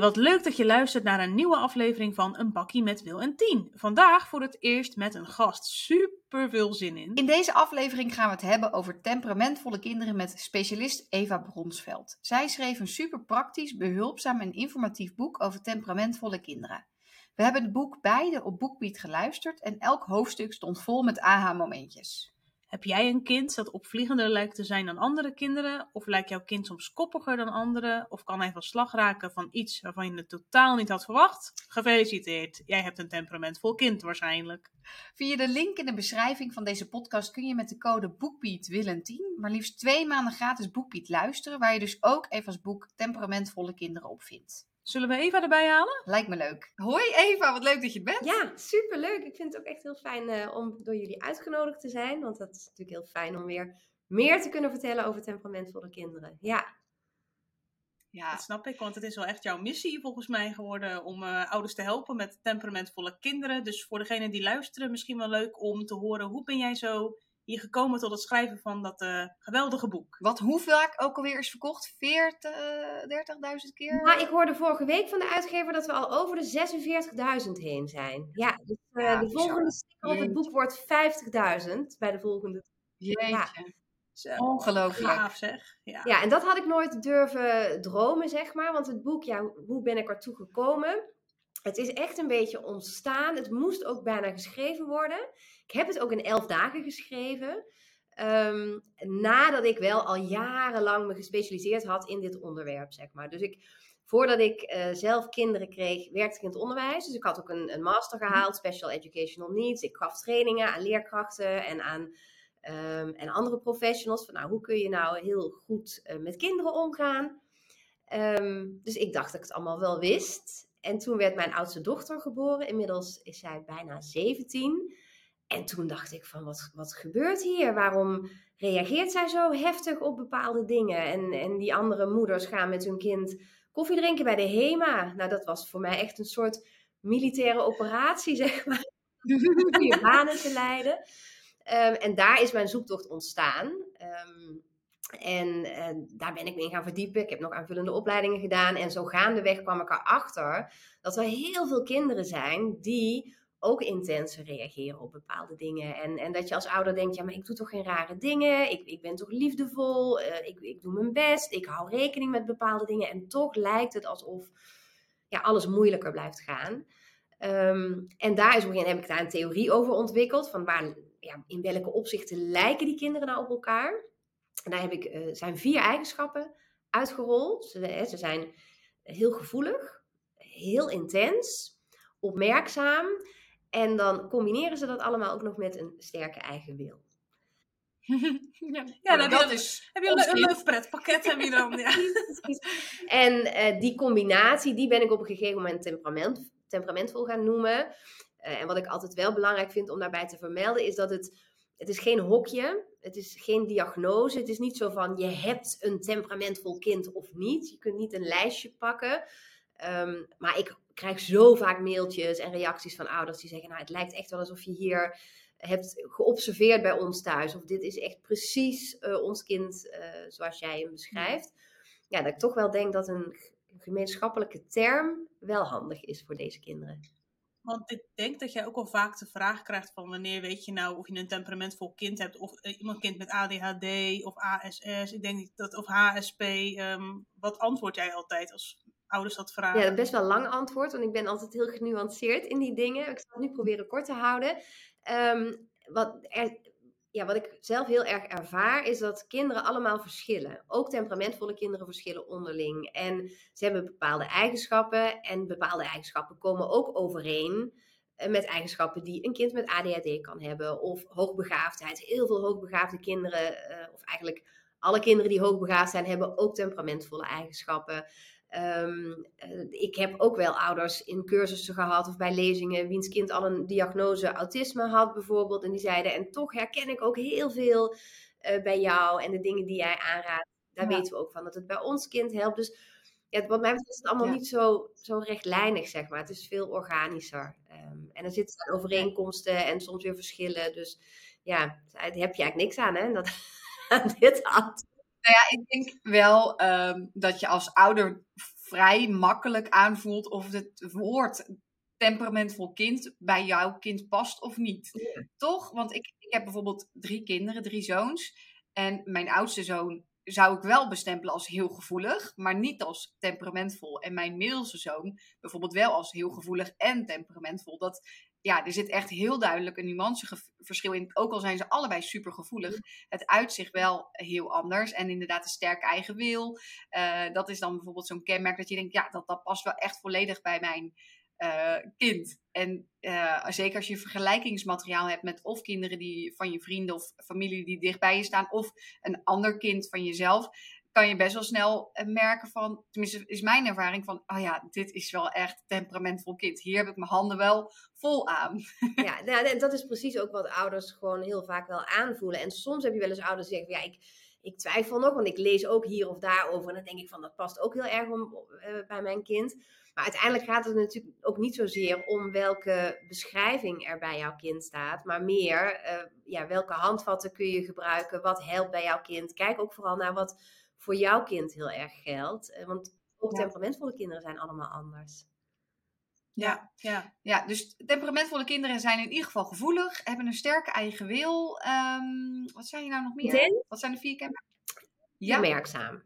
Wat leuk dat je luistert naar een nieuwe aflevering van Een Bakkie met Wil en Tien. Vandaag voor het eerst met een gast. Super veel zin in. In deze aflevering gaan we het hebben over temperamentvolle kinderen met specialist Eva Bronsveld. Zij schreef een super praktisch, behulpzaam en informatief boek over temperamentvolle kinderen. We hebben het boek beide op BookBeat geluisterd en elk hoofdstuk stond vol met aha-momentjes. Heb jij een kind dat opvliegender lijkt te zijn dan andere kinderen? Of lijkt jouw kind soms koppiger dan anderen? Of kan hij van slag raken van iets waarvan je het totaal niet had verwacht? Gefeliciteerd, jij hebt een temperamentvol kind waarschijnlijk. Via de link in de beschrijving van deze podcast kun je met de code BookBeat Willen 10 maar liefst twee maanden gratis BookBeat luisteren, waar je dus ook Eva's boek Temperamentvolle Kinderen op vindt. Zullen we Eva erbij halen? Lijkt me leuk. Hoi Eva, wat leuk dat je er bent. Ja, superleuk. Ik vind het ook echt heel fijn uh, om door jullie uitgenodigd te zijn. Want dat is natuurlijk heel fijn om weer meer te kunnen vertellen over temperamentvolle kinderen. Ja. Ja, dat snap ik, want het is wel echt jouw missie volgens mij geworden om uh, ouders te helpen met temperamentvolle kinderen. Dus voor degenen die luisteren, misschien wel leuk om te horen hoe ben jij zo hier gekomen tot het schrijven van dat uh, geweldige boek. Wat hoe vaak ook alweer is verkocht? 40.000 keer? Nou, ik hoorde vorige week van de uitgever dat we al over de 46.000 heen zijn. Ja, dus uh, ja, de volgende sticker op het boek wordt 50.000 bij de volgende. Jeetje. Ja. Zo, Ongelooflijk. Gaaf zeg. Ja. ja, en dat had ik nooit durven dromen, zeg maar. Want het boek, ja, hoe ben ik ertoe gekomen? Het is echt een beetje ontstaan. Het moest ook bijna geschreven worden. Ik heb het ook in elf dagen geschreven. Um, nadat ik wel al jarenlang me gespecialiseerd had in dit onderwerp, zeg maar. Dus ik, voordat ik uh, zelf kinderen kreeg, werkte ik in het onderwijs. Dus ik had ook een, een master gehaald, Special Educational Needs. Ik gaf trainingen aan leerkrachten en aan um, en andere professionals. Van nou, hoe kun je nou heel goed uh, met kinderen omgaan? Um, dus ik dacht dat ik het allemaal wel wist. En toen werd mijn oudste dochter geboren. Inmiddels is zij bijna 17. En toen dacht ik van, wat, wat gebeurt hier? Waarom reageert zij zo heftig op bepaalde dingen? En, en die andere moeders gaan met hun kind koffie drinken bij de HEMA. Nou, dat was voor mij echt een soort militaire operatie, zeg maar. Goede banen te leiden. Um, en daar is mijn zoektocht ontstaan. Um, en uh, daar ben ik me in gaan verdiepen. Ik heb nog aanvullende opleidingen gedaan. En zo gaandeweg kwam ik erachter dat er heel veel kinderen zijn die ook intenser reageren op bepaalde dingen. En, en dat je als ouder denkt, ja, maar ik doe toch geen rare dingen. Ik, ik ben toch liefdevol. Uh, ik, ik doe mijn best. Ik hou rekening met bepaalde dingen. En toch lijkt het alsof ja, alles moeilijker blijft gaan. Um, en daar is heb ik daar een theorie over ontwikkeld. Van waar, ja, in welke opzichten lijken die kinderen nou op elkaar? En daar heb ik, uh, zijn vier eigenschappen uitgerold. Ze, ze zijn heel gevoelig, heel intens, opmerkzaam. En dan combineren ze dat allemaal ook nog met een sterke eigen wil. ja, ja dan dat is heb je een, een pretpakket heb je dan. Ja. en uh, die combinatie, die ben ik op een gegeven moment temperament, temperamentvol gaan noemen. Uh, en wat ik altijd wel belangrijk vind om daarbij te vermelden, is dat het, het is geen hokje het is geen diagnose. Het is niet zo van je hebt een temperamentvol kind of niet. Je kunt niet een lijstje pakken. Um, maar ik krijg zo vaak mailtjes en reacties van ouders die zeggen: Nou, het lijkt echt wel alsof je hier hebt geobserveerd bij ons thuis. Of dit is echt precies uh, ons kind uh, zoals jij hem beschrijft. Ja, dat ik toch wel denk dat een gemeenschappelijke term wel handig is voor deze kinderen. Want ik denk dat jij ook al vaak de vraag krijgt van wanneer weet je nou of je een temperamentvol kind hebt of uh, iemand kind met ADHD of ASS, ik denk dat of HSP. Ehm, wat antwoord jij altijd als ouders dat vragen? Ja, best wel lang antwoord, want ik ben altijd heel genuanceerd in die dingen. Ik zal het nu proberen kort te houden. Um, wat er, ja, wat ik zelf heel erg ervaar, is dat kinderen allemaal verschillen. Ook temperamentvolle kinderen verschillen onderling. En ze hebben bepaalde eigenschappen. En bepaalde eigenschappen komen ook overeen eh, met eigenschappen die een kind met ADHD kan hebben. Of hoogbegaafdheid. Heel veel hoogbegaafde kinderen, eh, of eigenlijk alle kinderen die hoogbegaafd zijn, hebben ook temperamentvolle eigenschappen. Um, ik heb ook wel ouders in cursussen gehad of bij lezingen wiens kind al een diagnose autisme had bijvoorbeeld. En die zeiden, en toch herken ik ook heel veel uh, bij jou en de dingen die jij aanraadt. Daar ja. weten we ook van dat het bij ons kind helpt. Dus ja, wat mij betreft is het allemaal ja. niet zo, zo rechtlijnig, zeg maar. Het is veel organischer. Um, en er zitten overeenkomsten en soms weer verschillen. Dus ja, daar heb je eigenlijk niks aan, hè? Dat, aan dit antwoord. Nou ja, ik denk wel um, dat je als ouder vrij makkelijk aanvoelt of het woord temperamentvol kind bij jouw kind past of niet. Toch? Want ik, ik heb bijvoorbeeld drie kinderen, drie zoons. En mijn oudste zoon zou ik wel bestempelen als heel gevoelig, maar niet als temperamentvol. En mijn middelste zoon bijvoorbeeld wel als heel gevoelig en temperamentvol. Dat, ja, er zit echt heel duidelijk een nuanceverschil in. Ook al zijn ze allebei super gevoelig, het uitzicht wel heel anders. En inderdaad een sterke eigen wil. Uh, dat is dan bijvoorbeeld zo'n kenmerk dat je denkt, ja, dat, dat past wel echt volledig bij mijn uh, kind. En uh, zeker als je vergelijkingsmateriaal hebt met of kinderen die van je vrienden of familie die dichtbij je staan, of een ander kind van jezelf, kan je best wel snel eh, merken van, tenminste is mijn ervaring van, oh ja, dit is wel echt temperamentvol kind. Hier heb ik mijn handen wel vol aan. Ja, nou, dat is precies ook wat ouders gewoon heel vaak wel aanvoelen. En soms heb je wel eens ouders die zeggen, ja, ik, ik twijfel nog, want ik lees ook hier of daar over. En dan denk ik van, dat past ook heel erg om, uh, bij mijn kind. Maar uiteindelijk gaat het natuurlijk ook niet zozeer om welke beschrijving er bij jouw kind staat, maar meer uh, ja, welke handvatten kun je gebruiken, wat helpt bij jouw kind. Kijk ook vooral naar wat voor jouw kind heel erg geldt. Uh, want ook ja. temperamentvolle kinderen zijn allemaal anders. Ja, ja. ja, dus temperamentvolle kinderen zijn in ieder geval gevoelig, hebben een sterke eigen wil. Um, wat zijn je nou nog meer? Ten? Wat zijn de vier kenmerken? Ja. Opmerkzaam.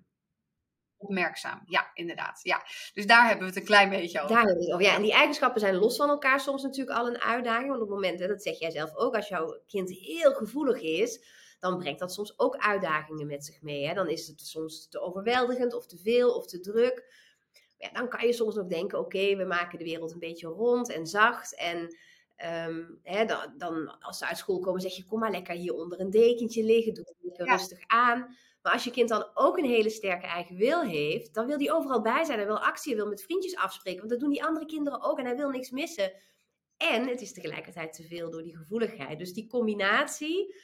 Opmerkzaam, ja, inderdaad. Ja. Dus daar hebben we het een klein beetje over. Daar hebben we het over. Ja, en die eigenschappen zijn los van elkaar soms natuurlijk al een uitdaging. Want op het moment, hè, dat zeg jij zelf ook, als jouw kind heel gevoelig is, dan brengt dat soms ook uitdagingen met zich mee. Hè? Dan is het soms te overweldigend of te veel of te druk. Ja, dan kan je soms nog denken, oké, we maken de wereld een beetje rond en zacht. En um, hè, dan, dan, als ze uit school komen, zeg je, kom maar lekker hier onder een dekentje liggen. Doe het lekker ja. rustig aan. Maar als je kind dan ook een hele sterke eigen wil heeft, dan wil die overal bij zijn. Hij wil actie, hij wil met vriendjes afspreken. Want dat doen die andere kinderen ook en hij wil niks missen. En het is tegelijkertijd te veel door die gevoeligheid. Dus die combinatie,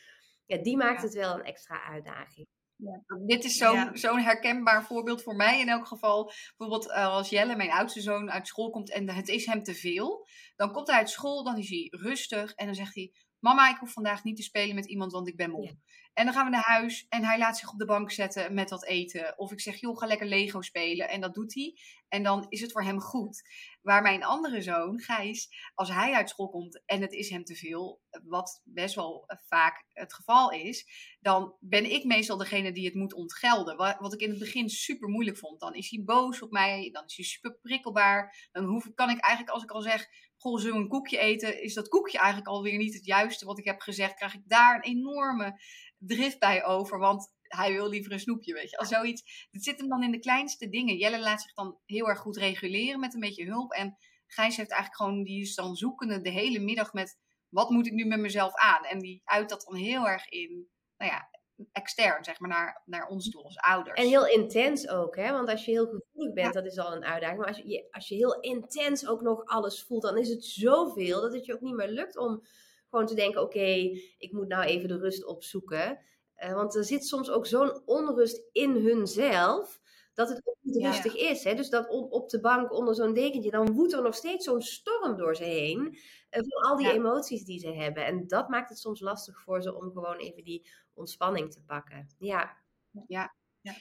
ja, die maakt het wel een extra uitdaging. Ja. Dit is zo'n ja. zo'n herkenbaar voorbeeld voor mij in elk geval. Bijvoorbeeld uh, als Jelle, mijn oudste zoon, uit school komt en het is hem te veel. Dan komt hij uit school, dan is hij rustig en dan zegt hij... Mama, ik hoef vandaag niet te spelen met iemand, want ik ben moe. Ja. En dan gaan we naar huis en hij laat zich op de bank zetten met wat eten. Of ik zeg, joh, ga lekker Lego spelen. En dat doet hij. En dan is het voor hem goed. Waar mijn andere zoon, Gijs, als hij uit school komt en het is hem te veel, wat best wel vaak het geval is, dan ben ik meestal degene die het moet ontgelden. Wat ik in het begin super moeilijk vond. Dan is hij boos op mij, dan is hij super prikkelbaar. Dan hoef, kan ik eigenlijk, als ik al zeg, goh, zullen een koekje eten? Is dat koekje eigenlijk alweer niet het juiste wat ik heb gezegd? Krijg ik daar een enorme drift bij over, want hij wil liever een snoepje, weet je. Als zoiets, het zit hem dan in de kleinste dingen. Jelle laat zich dan heel erg goed reguleren met een beetje hulp. En Gijs heeft eigenlijk gewoon, die is dan zoekende de hele middag met, wat moet ik nu met mezelf aan? En die uit dat dan heel erg in, nou ja, extern, zeg maar, naar, naar ons toe als ouders. En heel intens ook, hè? Want als je heel gevoelig bent, ja. dat is al een uitdaging. Maar als je, als je heel intens ook nog alles voelt, dan is het zoveel dat het je ook niet meer lukt om gewoon te denken: oké, okay, ik moet nou even de rust opzoeken. Uh, want er zit soms ook zo'n onrust in hunzelf. Dat het ook niet rustig is. Hè? Dus dat op de bank onder zo'n dekentje, dan woedt er nog steeds zo'n storm door ze heen. Uh, van al die ja. emoties die ze hebben. En dat maakt het soms lastig voor ze om gewoon even die ontspanning te pakken. Ja. Ja,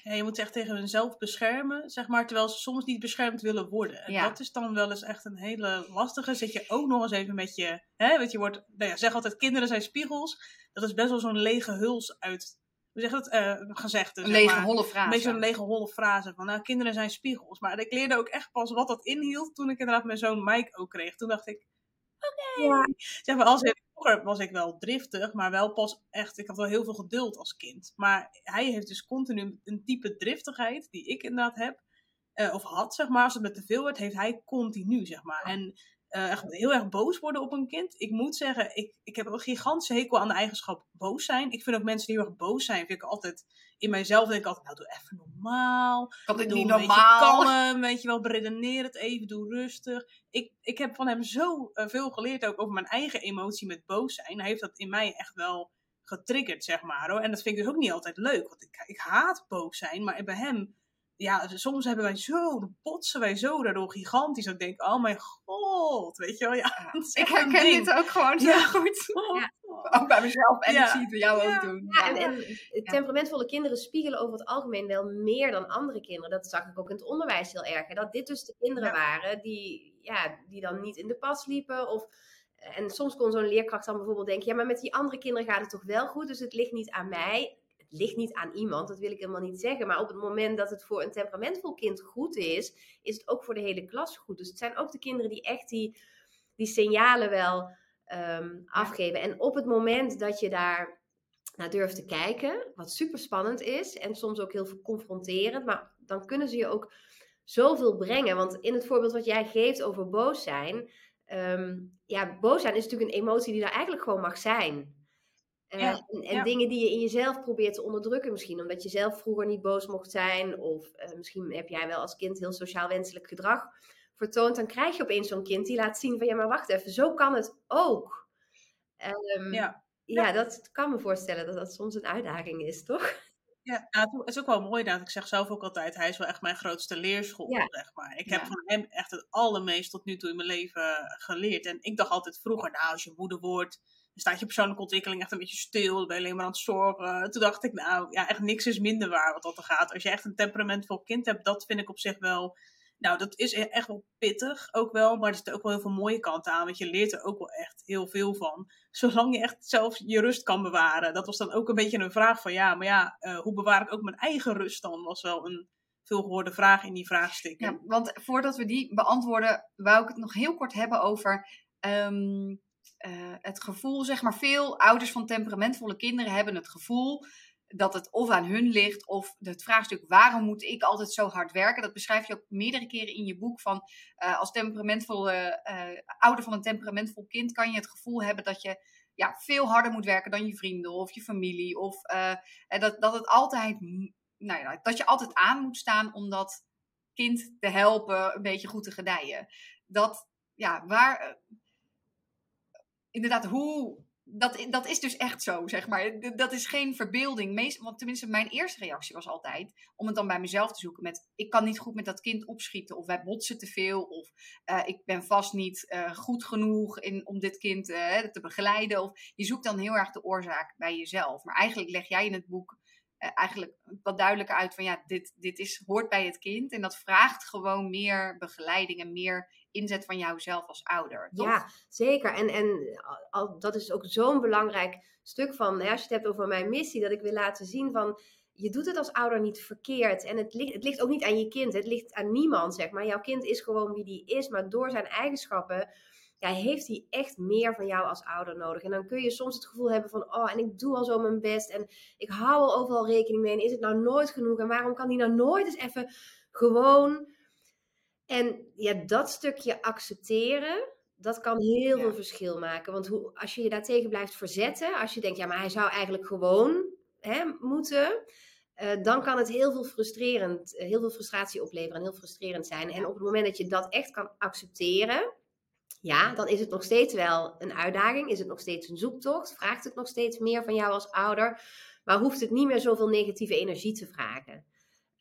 ja, je moet echt tegen hunzelf beschermen, zeg maar, terwijl ze soms niet beschermd willen worden. En ja. dat is dan wel eens echt een hele lastige. Zit je ook nog eens even met je, hè, want je wordt, nou ja, zeg altijd, kinderen zijn spiegels. Dat is best wel zo'n lege huls uit, hoe zeg dat, uh, gezegd. Een lege holle frase. Een beetje zo'n lege holle frase van, nou, kinderen zijn spiegels. Maar ik leerde ook echt pas wat dat inhield toen ik inderdaad mijn zoon Mike ook kreeg. Toen dacht ik, oké. Okay. Ja. Zeg maar, als ik, vroeger was ik wel driftig, maar wel pas echt, ik had wel heel veel geduld als kind. Maar hij heeft dus continu een type driftigheid die ik inderdaad heb, uh, of had, zeg maar. Als het met te veel werd, heeft hij continu, zeg maar. En uh, echt heel erg boos worden op een kind. Ik moet zeggen, ik, ik heb een gigantische hekel aan de eigenschap boos zijn. Ik vind ook mensen die heel erg boos zijn, vind ik altijd in mijzelf denk ik altijd, nou doe even normaal. Kan dit doe niet een normaal? Beetje kalm, weet je wel, beredeneer het even, doe rustig. Ik, ik heb van hem zo uh, veel geleerd ook over mijn eigen emotie met boos zijn. Hij heeft dat in mij echt wel getriggerd, zeg maar. Hoor. En dat vind ik dus ook niet altijd leuk, want ik, ik haat boos zijn, maar bij hem ja, soms hebben wij zo, botsen wij zo daardoor gigantisch. Dat ik denk, oh mijn god, weet je wel. Ja, ik herken dit ook gewoon zo goed. Ja. Ook bij mezelf en ik zie het bij jou ook doen. Ja, en, en temperamentvolle kinderen spiegelen over het algemeen wel meer dan andere kinderen. Dat zag ik ook in het onderwijs heel erg. Dat dit dus de kinderen waren die, ja, die dan niet in de pas liepen of... En soms kon zo'n leerkracht dan bijvoorbeeld denken: ja, maar met die andere kinderen gaat het toch wel goed, dus het ligt niet aan mij het ligt niet aan iemand, dat wil ik helemaal niet zeggen. Maar op het moment dat het voor een temperamentvol kind goed is, is het ook voor de hele klas goed. Dus het zijn ook de kinderen die echt die, die signalen wel um, afgeven. En op het moment dat je daar naar durft te kijken, wat super spannend is en soms ook heel confronterend, maar dan kunnen ze je ook zoveel brengen. Want in het voorbeeld wat jij geeft over boos zijn, ehm, ja, boos zijn is natuurlijk een emotie die er eigenlijk gewoon mag zijn. Eh, en, dingen die je in jezelf probeert te onderdrukken, misschien omdat je zelf vroeger niet boos mocht zijn, of uh, misschien heb jij wel als kind heel sociaal wenselijk gedrag vertoond, dan krijg je opeens zo'n kind die laat zien van ja, maar wacht even, zo kan het ook. Um, ja. ja, dat kan me voorstellen dat dat soms een uitdaging is, toch? Ja, nou, het is ook wel mooi dat ik zeg zelf ook altijd, hij is wel echt mijn grootste leerschool, zeg maar. Ik heb van hem echt het allermeest tot nu toe in mijn leven geleerd. En ik dacht altijd vroeger, nou, als je moeder wordt, staat je persoonlijke ontwikkeling echt een beetje stil. Dan ben je alleen maar aan het zorgen. Toen dacht ik, nou ja, echt niks is minder waar wat dat er gaat. Als je echt een temperamentvol kind hebt, dat vind ik op zich wel. Nou, dat is e-, echt wel pittig ook wel, maar er zitten ook wel heel veel mooie kanten aan, want je leert er ook wel echt heel veel van. Zolang je echt zelf je rust kan bewaren. Dat was dan ook een beetje een vraag van, ja, maar ja, uh, hoe bewaar ik ook mijn eigen rust dan? Was wel een veelgehoorde vraag in die vraagstukken. Ja, want voordat we die beantwoorden, wou ik het nog heel kort hebben over um, uh, het gevoel, zeg maar, veel ouders van temperamentvolle kinderen hebben het gevoel dat het of aan hun ligt of het vraagstuk waarom moet ik altijd zo hard werken. Dat beschrijf je ook meerdere keren in je boek van uh, als temperamentvolle uh, ouder van een temperamentvol kind kan je het gevoel hebben dat je ja, veel harder moet werken dan je vrienden of je familie of dat, dat het altijd nou ja, dat je altijd aan moet staan om dat kind te helpen een beetje goed te gedijen. Dat ja, waar inderdaad, hoe. Dat, dat is dus echt zo, zeg maar. Dat is geen verbeelding. Meest, want tenminste, mijn eerste reactie was altijd om het dan bij mezelf te zoeken met... ik kan niet goed met dat kind opschieten. Of wij botsen te veel. Of uh, ik ben vast niet uh, goed genoeg in, om dit kind uh, te begeleiden. Of je zoekt dan heel erg de oorzaak bij jezelf. Maar eigenlijk leg jij in het boek eigenlijk wat duidelijker uit van ja, dit, dit is, hoort bij het kind. En dat vraagt gewoon meer begeleiding en meer inzet van jouzelf als ouder. Toch? Ja, zeker. En, en al, dat is ook zo'n belangrijk stuk van, hè, als je het hebt over mijn missie, dat ik wil laten zien van, je doet het als ouder niet verkeerd. En het ligt, het ligt ook niet aan je kind, het ligt aan niemand, zeg maar. Jouw kind is gewoon wie die is, maar door zijn eigenschappen ja, heeft hij echt meer van jou als ouder nodig. En dan kun je soms het gevoel hebben van, oh, en ik doe al zo mijn best en ik hou al overal rekening mee. En is het nou nooit genoeg? En waarom kan hij nou nooit eens even gewoon en ja, dat stukje accepteren, dat kan heel veel verschil maken. Want hoe, als je je daartegen blijft verzetten, als je denkt, ja, maar hij zou eigenlijk gewoon hè, moeten, uh, dan kan het heel veel frustrerend, heel veel frustratie opleveren en heel frustrerend zijn. En op het moment dat je dat echt kan accepteren, ja, dan is het nog steeds wel een uitdaging, is het nog steeds een zoektocht, vraagt het nog steeds meer van jou als ouder, maar hoeft het niet meer zoveel negatieve energie te vragen.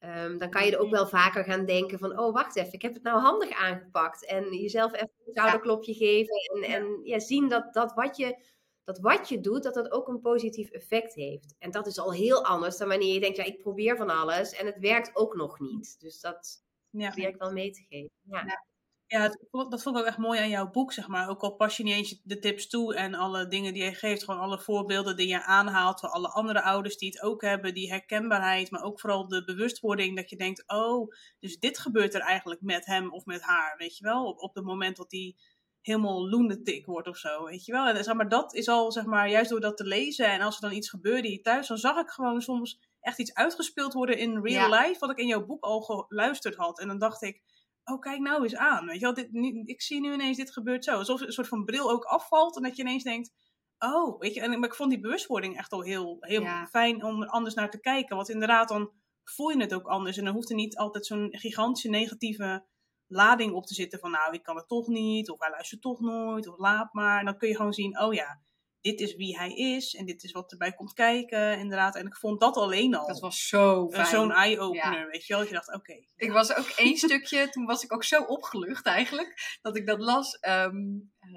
Um, dan kan je er ook wel vaker gaan denken van, oh wacht even, ik heb het nou handig aangepakt. En jezelf even een schouderklopje geven en, en ja, zien dat, dat, wat je, dat wat je doet, dat dat ook een positief effect heeft. En dat is al heel anders dan wanneer je denkt, ja ik probeer van alles en het werkt ook nog niet. Dus dat ja. probeer ik wel mee te geven. Ja. Ja, dat vond ik ook echt mooi aan jouw boek, zeg maar. Ook al pas je niet eens de tips toe en alle dingen die je geeft, gewoon alle voorbeelden die je aanhaalt voor alle andere ouders die het ook hebben, die herkenbaarheid, maar ook vooral de bewustwording dat je denkt, oh, dus dit gebeurt er eigenlijk met hem of met haar, weet je wel, op, op het moment dat die helemaal lunatic wordt of zo, weet je wel. En zeg maar, dat is al, zeg maar, juist door dat te lezen en als er dan iets gebeurde hier thuis, dan zag ik gewoon soms echt iets uitgespeeld worden in real life, wat ik in jouw boek al geluisterd had. En dan dacht ik, oh kijk nou eens aan, weet je wel, dit, ik zie nu ineens dit gebeurt zo. Alsof een soort van bril ook afvalt en dat je ineens denkt, oh, weet je, en maar ik vond die bewustwording echt al heel, heel fijn om er anders naar te kijken. Want inderdaad, dan voel je het ook anders en dan hoeft er niet altijd zo'n gigantische negatieve lading op te zitten van, nou, ik kan het toch niet, of hij luistert toch nooit, of laat maar. En dan kun je gewoon zien, oh ja, dit is wie hij is en dit is wat erbij komt kijken, inderdaad. En ik vond dat alleen al Dat was zo eh, fijn. zo'n eye-opener, Ja. weet je wel. Dat je dacht, oké. Ik was ook één stukje, toen was ik ook zo opgelucht eigenlijk, dat ik dat las. Ehm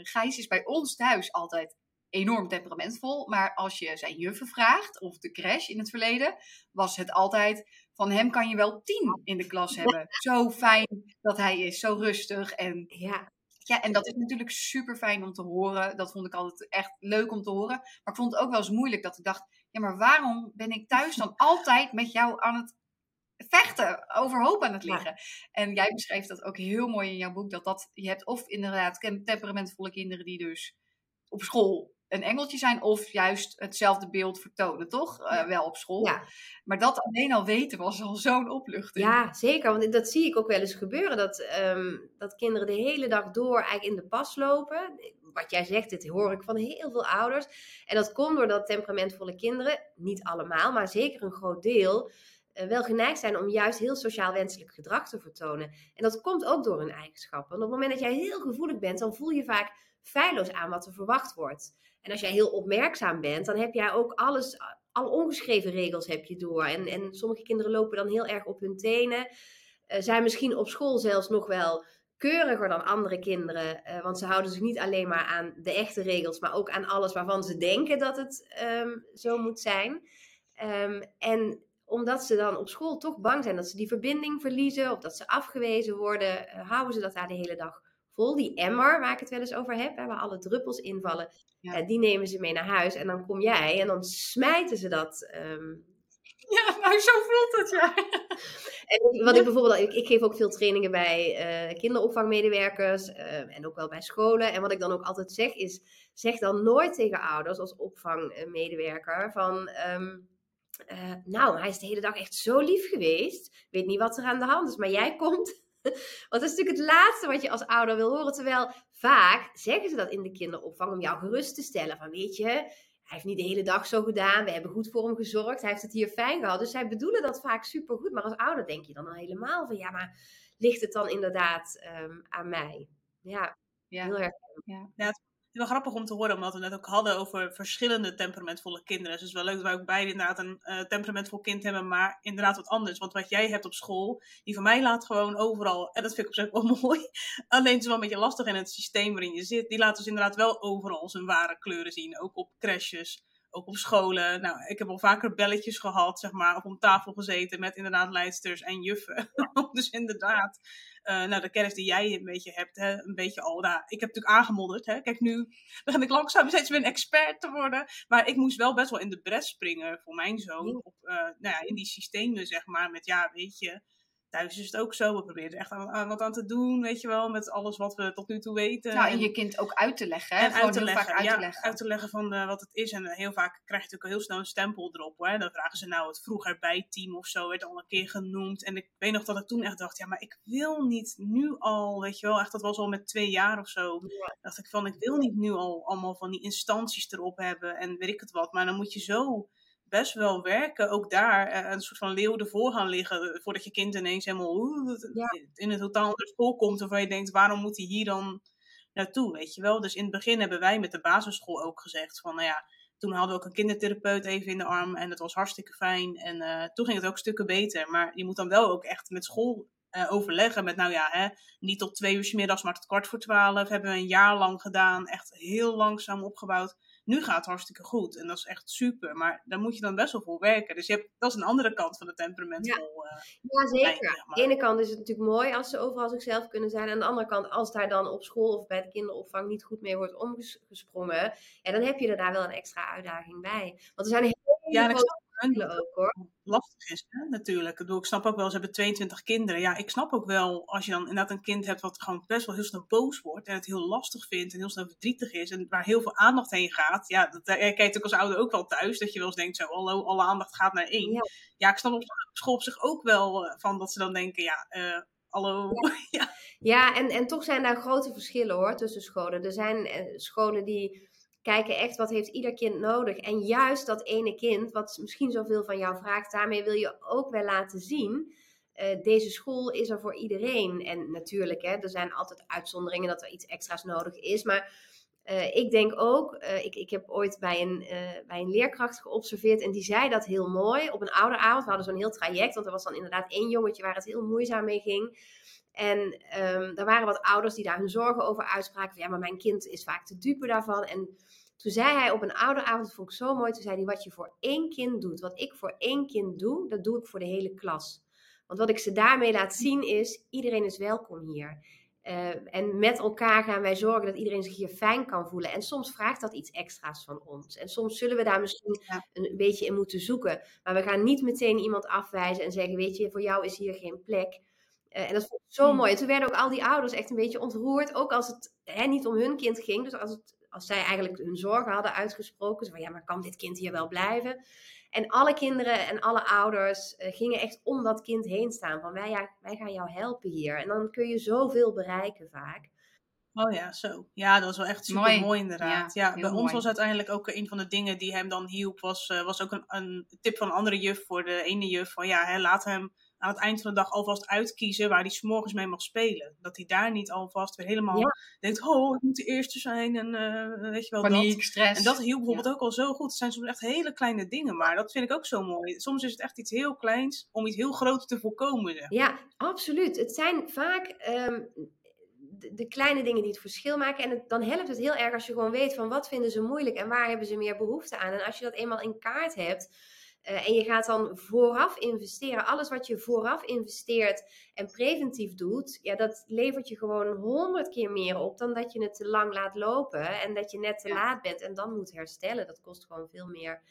Gijs is bij ons thuis altijd enorm temperamentvol, maar als je zijn juffen vraagt, of de crash in het verleden, was het altijd, van hem kan je wel tien in de klas hebben. Zo fijn dat hij is, zo rustig en Ja, ja, en dat is natuurlijk super fijn om te horen. Dat vond ik altijd echt leuk om te horen. Maar ik vond het ook wel eens moeilijk dat ik dacht: ja, maar waarom ben ik thuis dan altijd met jou aan het vechten, overhoop aan het Ja. liggen? En jij beschrijft dat ook heel mooi in jouw boek: dat, dat je hebt of inderdaad tem- temperamentvolle kinderen die dus op school een engeltje zijn, of juist hetzelfde beeld vertonen, toch? Eh, wel op school. ja. Maar dat alleen al weten was al zo'n opluchting. Ja, zeker. Want dat zie ik ook wel eens gebeuren. Dat, ehm, dat kinderen de hele dag door eigenlijk in de pas lopen. Wat jij zegt, dit hoor ik van heel veel ouders. En dat komt doordat temperamentvolle kinderen, niet allemaal, maar zeker een groot deel, eh, wel geneigd zijn om juist heel sociaal wenselijk gedrag te vertonen. En dat komt ook door hun eigenschappen. Want op het moment dat jij heel gevoelig bent, dan voel je vaak feilloos aan wat er verwacht wordt. En als jij heel opmerkzaam bent, dan heb jij ook alles, alle ongeschreven regels heb je door. En, en sommige kinderen lopen dan heel erg op hun tenen. eh, zijn misschien op school zelfs nog wel keuriger dan andere kinderen. eh, want ze houden zich niet alleen maar aan de echte regels, maar ook aan alles waarvan ze denken dat het ehm, zo moet zijn. Ehm, en omdat ze dan op school toch bang zijn dat ze die verbinding verliezen of dat ze afgewezen worden, eh, houden ze dat daar de hele dag vol. Die emmer waar ik het wel eens over heb, hè, waar alle druppels invallen, Ja. eh, die nemen ze mee naar huis. En dan kom jij en dan smijten ze dat ehm, Ja, nou zo voelt het, ja. En wat ik bijvoorbeeld, ik, ik geef ook veel trainingen bij eh, kinderopvangmedewerkers eh, en ook wel bij scholen. En wat ik dan ook altijd zeg is, zeg dan nooit tegen ouders als opvangmedewerker van, ehm, eh, nou, hij is de hele dag echt zo lief geweest. Weet niet wat er aan de hand is, maar jij komt. Want dat is natuurlijk het laatste wat je als ouder wil horen. Terwijl vaak zeggen ze dat in de kinderopvang om jou gerust te stellen. Van weet je, hij heeft niet de hele dag zo gedaan. We hebben goed voor hem gezorgd. Hij heeft het hier fijn gehad. Dus zij bedoelen dat vaak supergoed. Maar als ouder denk je dan al helemaal van ja, maar ligt het dan inderdaad ehm, aan mij? Ja, Ja. heel erg. Het is wel grappig om te horen, omdat we het net ook hadden over verschillende temperamentvolle kinderen. Dus het is wel leuk dat wij ook beide inderdaad een eh, temperamentvol kind hebben, maar inderdaad wat anders. Want wat jij hebt op school, die van mij laat gewoon overal, en dat vind ik op zich wel mooi. Alleen het is wel een beetje lastig in het systeem waarin je zit. Die laat dus inderdaad wel overal zijn ware kleuren zien. Ook op crashes, ook op scholen. Nou, ik heb al vaker belletjes gehad, zeg maar, of om tafel gezeten met inderdaad leidsters en juffen. dus inderdaad, eh, nou, de kennis die jij een beetje hebt, hè, een beetje al. Nou, ik heb natuurlijk aangemodderd. Hè. Kijk, nu begin ik langzaam steeds weer een expert te worden. Maar ik moest wel best wel in de bres springen voor mijn zoon. Op, eh, nou ja, in die systemen, zeg maar. Met ja, weet je, thuis is het ook zo. We proberen er echt aan, aan wat aan te doen, weet je wel. Met alles wat we tot nu toe weten. Nou, en En- je kind ook uit te leggen. Hè? en uit te heel leggen, vaak uit ja, te leggen. uit te leggen van eh, wat het is. En heel vaak krijg je natuurlijk al heel snel een stempel erop. Hè. Dan vragen ze nou het vroeger bijteam of zo, werd al een keer genoemd. En ik weet nog dat ik toen echt dacht, ja, maar ik wil niet nu al, weet je wel, echt dat was al met twee jaar of zo. Dacht ik van, ik wil niet nu al allemaal van die instanties erop hebben en weet ik het wat. Maar dan moet je zo best wel werken, ook daar eh, een soort van leeuw ervoor gaan liggen, eh, voordat je kind ineens helemaal Ja. in een totaal ander school komt, waarvan je denkt, waarom moet hij hier dan naartoe, weet je wel? Dus in het begin hebben wij met de basisschool ook gezegd van, nou ja, toen hadden we ook een kindertherapeut even in de arm en dat was hartstikke fijn. En eh, toen ging het ook stukken beter, maar je moet dan wel ook echt met school overleggen met, nou ja, hè, niet tot twee uur 's middags, maar tot kwart voor twaalf. Hebben we een jaar lang gedaan, echt heel langzaam opgebouwd. Nu gaat het hartstikke goed en dat is echt super, maar daar moet je dan best wel voor werken. Dus je hebt, dat is een andere kant van het temperamentvol. eh, Ja, zeker. zeg Aan de ene kant is het natuurlijk mooi als ze overal zichzelf kunnen zijn. Aan de andere kant, als daar dan op school of bij de kinderopvang niet goed mee wordt omgesprongen, ja, dan heb je er daar wel een extra uitdaging bij. Want er zijn hele Ja, ik verschillen ook hoor. lastig is, hè, natuurlijk. Ik, bedoel, ik snap ook wel, ze hebben 22 kinderen. Ja, ik snap ook wel, als je dan inderdaad een kind hebt wat gewoon best wel heel snel boos wordt en het heel lastig vindt en heel snel verdrietig is en waar heel veel aandacht heen gaat. Ja, dat herken je ook als ouder ook wel thuis, dat je wel eens denkt, zo, hallo, alle aandacht gaat naar één. Ja. Ja, ik snap op school op zich ook wel eh, van dat ze dan denken, ja, eh, hallo. Ja. Ja, en, en toch zijn daar grote verschillen hoor tussen scholen. Er zijn eh, scholen die kijken echt wat heeft ieder kind nodig. En juist dat ene kind, wat misschien zoveel van jou vraagt, daarmee wil je ook wel laten zien. eh, deze school is er voor iedereen. En natuurlijk, hè, er zijn altijd uitzonderingen dat er iets extra's nodig is. Maar Uh, ik denk ook, uh, ik, ik heb ooit bij een, bij een leerkracht geobserveerd en die zei dat heel mooi op een ouderavond. We hadden zo'n heel traject, want er was dan inderdaad één jongetje waar het heel moeizaam mee ging. En um, er waren wat ouders die daar hun zorgen over uitspraken. Van, ja, maar mijn kind is vaak te dupe daarvan. En toen zei hij op een ouderavond, dat vond ik zo mooi, toen zei hij, wat je voor één kind doet, wat ik voor één kind doe, dat doe ik voor de hele klas. Want wat ik ze daarmee laat zien is, iedereen is welkom hier. Uh, en met elkaar gaan wij zorgen dat iedereen zich hier fijn kan voelen. En soms vraagt dat iets extra's van ons. En soms zullen we daar misschien ja. een beetje in moeten zoeken. Maar we gaan niet meteen iemand afwijzen en zeggen: Weet je, voor jou is hier geen plek. Uh, en dat vond ik zo mooi. En toen werden ook al die ouders echt een beetje ontroerd. Ook als het hè, niet om hun kind ging. Dus als, het, als zij eigenlijk hun zorgen hadden uitgesproken. Zo van ja, maar kan dit kind hier wel blijven? En alle kinderen en alle ouders uh, gingen echt om dat kind heen staan. Van wij, ja, wij gaan jou helpen hier. En dan kun je zoveel bereiken vaak. Oh ja, zo. Ja, dat was wel echt super mooi, mooi inderdaad. Ja, ja bij mooi. ons was uiteindelijk ook een van de dingen die hem dan hielp, was, uh, was ook een, een tip van een andere juf voor de ene juf. Van ja, hè, laat hem aan het eind van de dag alvast uitkiezen waar hij s'morgens mee mag spelen. Dat hij daar niet alvast weer helemaal ja. denkt, oh, ik moet de eerste zijn en uh, weet je wel Paniek, dat. stress. En dat hielp bijvoorbeeld ja. ook al zo goed. Het zijn soms echt hele kleine dingen, maar dat vind ik ook zo mooi. Soms is het echt iets heel kleins om iets heel groots te voorkomen. Zeg. Ja, absoluut. Het zijn vaak um, de, de, kleine dingen die het verschil maken. En het, dan helpt het heel erg als je gewoon weet van wat vinden ze moeilijk en waar hebben ze meer behoefte aan. En als je dat eenmaal in kaart hebt uh, en je gaat dan vooraf investeren. Alles wat je vooraf investeert en preventief doet, ja, dat levert je gewoon honderd keer meer op dan dat je het te lang laat lopen en dat je net te ja. laat bent en dan moet herstellen. Dat kost gewoon veel meer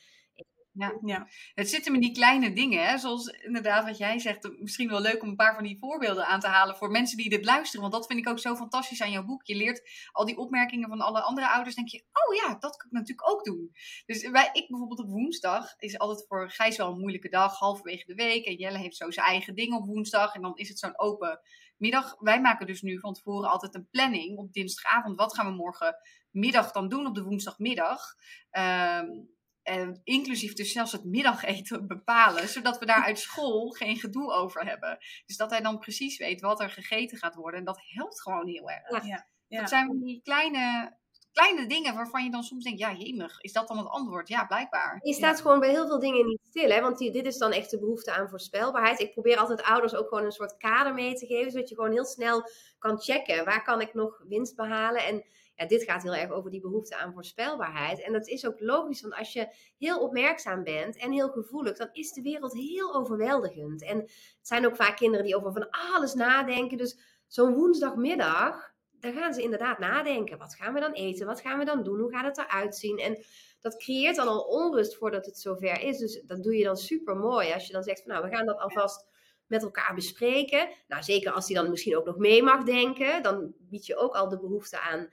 ja. ja, het zit hem in die kleine dingen, hè? zoals inderdaad wat jij zegt. Misschien wel leuk om een paar van die voorbeelden aan te halen voor mensen die dit luisteren. Want dat vind ik ook zo fantastisch aan jouw boek. Je leert al die opmerkingen van alle andere ouders. Denk je, oh ja, dat kan ik natuurlijk ook doen. Dus wij, ik bijvoorbeeld op woensdag is altijd voor Gijs wel een moeilijke dag, halverwege de week. En Jelle heeft zo zijn eigen ding op woensdag. En dan is het zo'n open middag. Wij maken dus nu van tevoren altijd een planning op dinsdagavond. Wat gaan we morgen middag dan doen op de woensdagmiddag? Um, uh, inclusief dus zelfs het middageten bepalen, zodat we daar uit school geen gedoe over hebben. Dus dat hij dan precies weet wat er gegeten gaat worden. En dat helpt gewoon heel erg. Ja, ja. Dat zijn die kleine, kleine dingen waarvan je dan soms denkt, ja jemig, is dat dan het antwoord? Ja, blijkbaar. Je staat ja. gewoon bij heel veel dingen niet stil, hè? want die, dit is dan echt de behoefte aan voorspelbaarheid. Ik probeer altijd ouders ook gewoon een soort kader mee te geven, zodat je gewoon heel snel kan checken, waar kan ik nog winst behalen en ja, dit gaat heel erg over die behoefte aan voorspelbaarheid. En dat is ook logisch, want als je heel opmerkzaam bent en heel gevoelig, dan is de wereld heel overweldigend. En het zijn ook vaak kinderen die over van alles nadenken. Dus zo'n woensdagmiddag, daar gaan ze inderdaad nadenken. Wat gaan we dan eten? Wat gaan we dan doen? Hoe gaat het eruit zien? En dat creëert dan al onrust voordat het zover is. Dus dat doe je dan super mooi. Als je dan zegt van nou, we gaan dat alvast met elkaar bespreken. Nou, zeker als hij dan misschien ook nog mee mag denken, dan bied je ook al de behoefte aan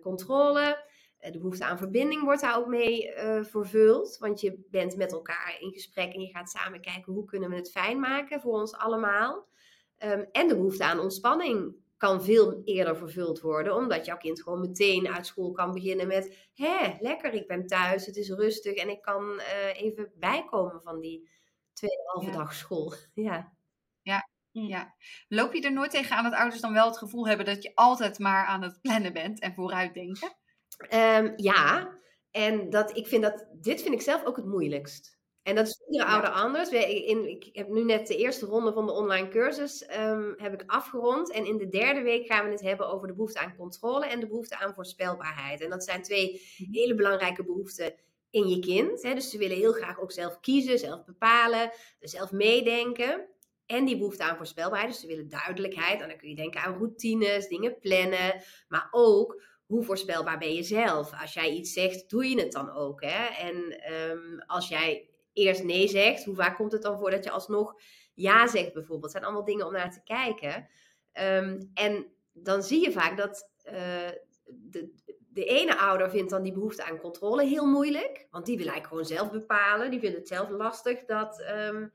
controle. Uh, de behoefte aan verbinding wordt daar ook mee uh, vervuld. Want je bent met elkaar in gesprek en je gaat samen kijken hoe kunnen we het fijn maken voor ons allemaal. Um, en de behoefte aan ontspanning kan veel eerder vervuld worden, omdat jouw kind gewoon meteen uit school kan beginnen met: hé, lekker, ik ben thuis, het is rustig en ik kan even bijkomen van die tweeënhalve ja. dag school. ja. Ja, ja. Loop je er nooit tegen aan dat ouders dan wel het gevoel hebben dat je altijd maar aan het plannen bent en vooruitdenken? Um, ja, en dat, ik vind dat, dit vind ik zelf ook het moeilijkst. En dat is iedere ja. ouder anders. In, ik heb nu net de eerste ronde van de online cursus um, heb ik afgerond. En in de derde week gaan we het hebben over de behoefte aan controle en de behoefte aan voorspelbaarheid. En dat zijn twee hele belangrijke behoeften in je kind. Hè. Dus ze willen heel graag ook zelf kiezen, zelf bepalen, zelf meedenken. En die behoefte aan voorspelbaarheid. Dus ze willen duidelijkheid. En dan kun je denken aan routines, dingen plannen. Maar ook hoe voorspelbaar ben je zelf? Als jij iets zegt, doe je het dan ook. Hè? En um, als jij eerst nee zegt, hoe vaak komt het dan voor dat je alsnog ja zegt bijvoorbeeld? Het zijn allemaal dingen om naar te kijken. Um, en dan zie je vaak dat uh, de, de ene ouder vindt dan die behoefte aan controle heel moeilijk. Want die wil eigenlijk gewoon zelf bepalen. Die vindt het zelf lastig dat... Um,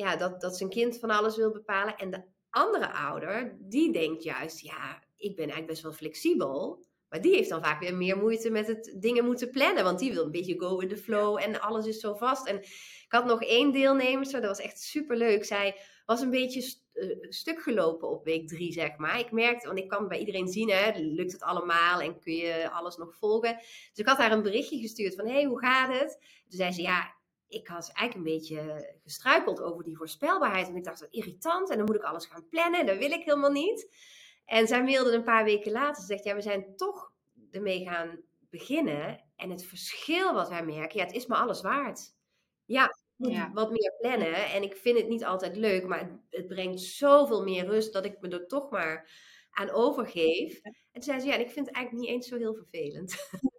ja, dat, dat zijn kind van alles wil bepalen. En de andere ouder, die denkt juist, ja, ik ben eigenlijk best wel flexibel. Maar die heeft dan vaak weer meer moeite met het dingen moeten plannen. Want die wil een beetje go in the flow en alles is zo vast. En ik had nog één deelnemer, dat was echt super leuk. Zij was een beetje uh, stuk gelopen op week drie, zeg maar. Ik merkte, want ik kan bij iedereen zien, hè, lukt het allemaal en kun je alles nog volgen. Dus ik had haar een berichtje gestuurd van, hey, hoe gaat het? Toen zei ze, ja, ik had eigenlijk een beetje gestruikeld over die voorspelbaarheid. En ik dacht, wat irritant. En dan moet ik alles gaan plannen. Dat wil ik helemaal niet. En zij mailde een paar weken later. Ze zegt, ja, we zijn toch ermee gaan beginnen. En het verschil wat wij merken, ja, het is me alles waard. Ja, ja. wat meer plannen. En ik vind het niet altijd leuk, maar het, het, brengt zoveel meer rust dat ik me er toch maar aan overgeef. En toen zei ze, ja, en ik vind het eigenlijk niet eens zo heel vervelend.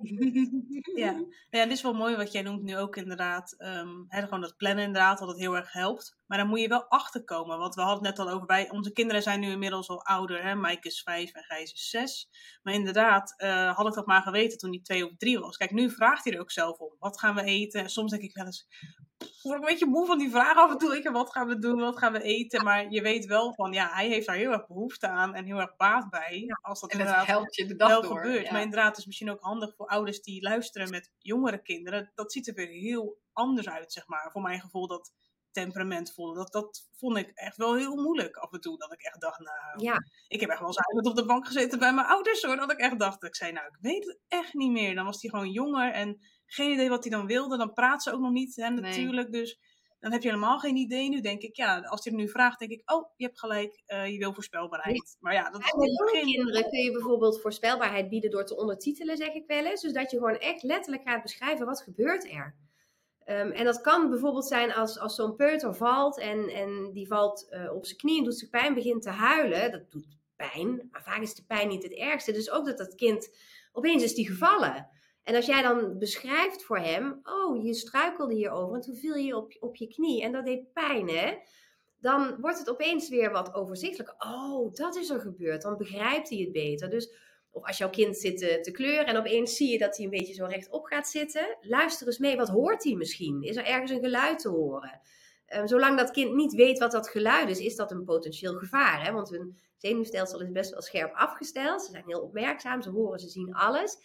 ja. ja, dit is wel mooi wat jij noemt nu ook inderdaad. Um, gewoon dat plannen inderdaad, dat het heel erg helpt. Maar dan moet je wel achterkomen. Want we hadden het net al over, bij, onze kinderen zijn nu inmiddels al ouder. Hè? Mike is vijf en Gijs is zes. Maar inderdaad, uh, had ik dat maar geweten toen hij twee of drie was. Kijk, nu vraagt hij er ook zelf om. Wat gaan we eten? En soms denk ik wel eens, word ik een beetje moe van die vraag af en toe. Ik, wat gaan we doen? Wat gaan we eten? Maar je weet wel van, ja, hij heeft daar heel erg behoefte aan en heel erg baat bij. als dat en inderdaad helpt je de dag wel door, gebeurt. Maar inderdaad, het is misschien ook handig voor ouders die luisteren met jongere kinderen. Dat ziet er weer heel anders uit, zeg maar. Voor mijn gevoel, dat temperamentvol. Dat, dat vond ik echt wel heel moeilijk af en toe. Dat ik echt dacht, nou, ja. ik heb echt wel eens op de bank gezeten bij mijn ouders hoor. Dat ik echt dacht, ik zei, nou, ik weet het echt niet meer. Dan was hij gewoon jonger en geen idee wat hij dan wilde. Dan praat ze ook nog niet, hè, natuurlijk. Dus dan heb je helemaal geen idee. Nu denk ik, ja, als hij er nu vraagt, denk ik, oh, je hebt gelijk, uh, je wil voorspelbaarheid. Maar ja, dat is jonge geen... kinderen kun je bijvoorbeeld voorspelbaarheid bieden door te ondertitelen, zeg ik wel eens. Dus dat je gewoon echt letterlijk gaat beschrijven, wat gebeurt er? Um, en dat kan bijvoorbeeld zijn als, als zo'n peuter valt en, en die valt uh, op zijn knieën, doet zich pijn, begint te huilen. Dat doet pijn, maar vaak is de pijn niet het ergste. Dus ook dat dat kind, opeens is die gevallen. En als jij dan beschrijft voor hem, oh, je struikelde hierover en toen viel je op, op je knie en dat deed pijn, hè? Dan wordt het opeens weer wat overzichtelijker. Oh, dat is er gebeurd. Dan begrijpt hij het beter. Dus, of als jouw kind zit te, te kleuren en opeens zie je dat hij een beetje zo rechtop gaat zitten, luister eens mee. Wat hoort hij misschien? Is er ergens een geluid te horen? Um, zolang dat kind niet weet wat dat geluid is, is dat een potentieel gevaar. Hè? Want hun zenuwstelsel is best wel scherp afgesteld. Ze zijn heel opmerkzaam, ze horen, ze zien alles.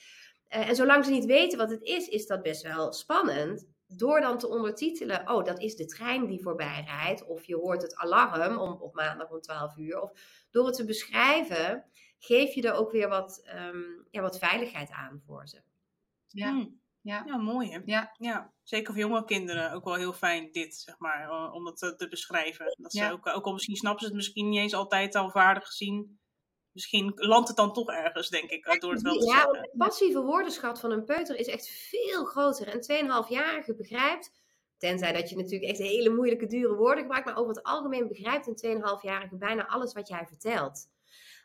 Uh, en zolang ze niet weten wat het is, is dat best wel spannend. Door dan te ondertitelen, oh, dat is de trein die voorbij rijdt. Of je hoort het alarm om, op maandag om 12 uur. Of door het te beschrijven, geef je er ook weer wat, um, ja, wat veiligheid aan voor ze. Ja. Hmm. Ja. ja, mooi hè? Ja. ja. Zeker voor jonge kinderen ook wel heel fijn dit, zeg maar, om dat te, te beschrijven. Dat ze ook, ook al misschien snappen ze het misschien niet eens altijd al vaardig gezien, misschien landt het dan toch ergens, denk ik, door het wel te ja, zeggen. Ja, het passieve woordenschat van een peuter is echt veel groter. En 2,5-jarige begrijpt, tenzij dat je natuurlijk echt hele moeilijke, dure woorden gebruikt, maar over het algemeen begrijpt een 2,5-jarige bijna alles wat jij vertelt.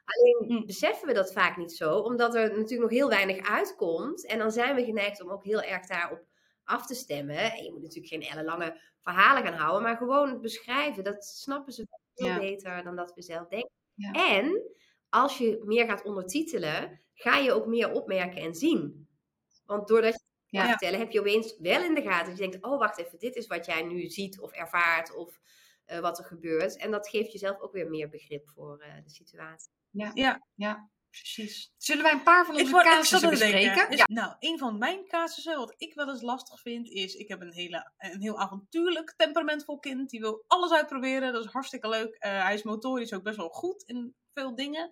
Alleen hm. beseffen we dat vaak niet zo, omdat er natuurlijk nog heel weinig uitkomt. En dan zijn we geneigd om ook heel erg daarop af te stemmen. En je moet natuurlijk geen ellenlange verhalen gaan houden, maar gewoon beschrijven. Dat snappen ze veel beter dan dat we zelf denken. Ja. En als je meer gaat ondertitelen, ga je ook meer opmerken en zien. Want doordat je het gaat vertellen, heb je opeens wel in de gaten. Dat je denkt, oh wacht even, dit is wat jij nu ziet of ervaart of uh, wat er gebeurt. En dat geeft jezelf ook weer meer begrip voor uh, de situatie. Ja, ja, ja. Precies. Zullen wij een paar van onze casussen bespreken? Ja. Nou, een van mijn casussen, wat ik wel eens lastig vind, is... Ik heb een, hele, een heel avontuurlijk temperamentvol kind. Die wil alles uitproberen. Dat is hartstikke leuk. Uh, hij is motorisch ook best wel goed in veel dingen.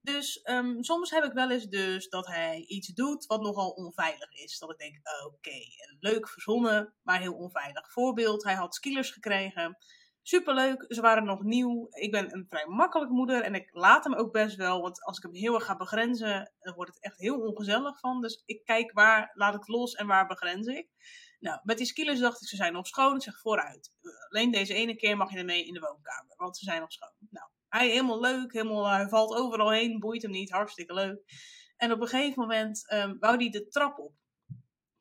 Dus um, soms heb ik wel eens dus dat hij iets doet wat nogal onveilig is. Dat ik denk, oké, leuk verzonnen, maar heel onveilig. Voorbeeld, hij had skillers gekregen. Superleuk, ze waren nog nieuw. Ik ben een vrij makkelijke moeder en ik laat hem ook best wel. Want als ik hem heel erg ga begrenzen, dan wordt het echt heel ongezellig van. Dus ik kijk waar laat ik los en waar begrens ik. Nou, met die skillers dacht ik, ze zijn nog schoon. Ik zeg vooruit. Alleen deze ene keer mag je ermee in de woonkamer, want ze zijn nog schoon. Nou, hij helemaal leuk, helemaal, hij valt overal heen, boeit hem niet, hartstikke leuk. En op een gegeven moment um, wou hij de trap op.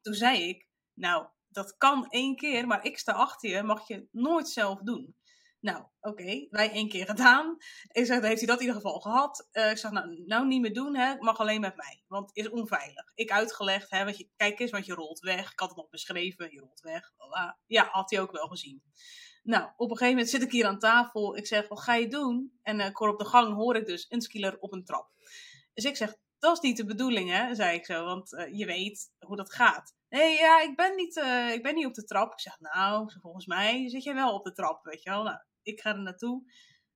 Toen zei ik, nou, dat kan één keer, maar ik sta achter je, mag je nooit zelf doen. Nou, oké, wij één keer gedaan. Ik zeg, heeft hij dat in ieder geval gehad. Uh, ik zeg, nou, nou niet meer doen, hè. mag alleen met mij, want het is onveilig. Ik uitgelegd, hè, je, kijk eens, want je rolt weg. Ik had het nog beschreven, je rolt weg. Ja, had hij ook wel gezien. Nou, op een gegeven moment zit ik hier aan tafel. Ik zeg, wat ga je doen? En uh, op de gang hoor ik dus een skiller op een trap. Dus ik zeg, dat is niet de bedoeling, hè? zei ik zo, want uh, je weet hoe dat gaat. Nee, ja, ik ben, niet, uh, ik ben niet op de trap. Ik zeg, nou, volgens mij zit jij wel op de trap, weet je wel. Nou, ik ga er naartoe.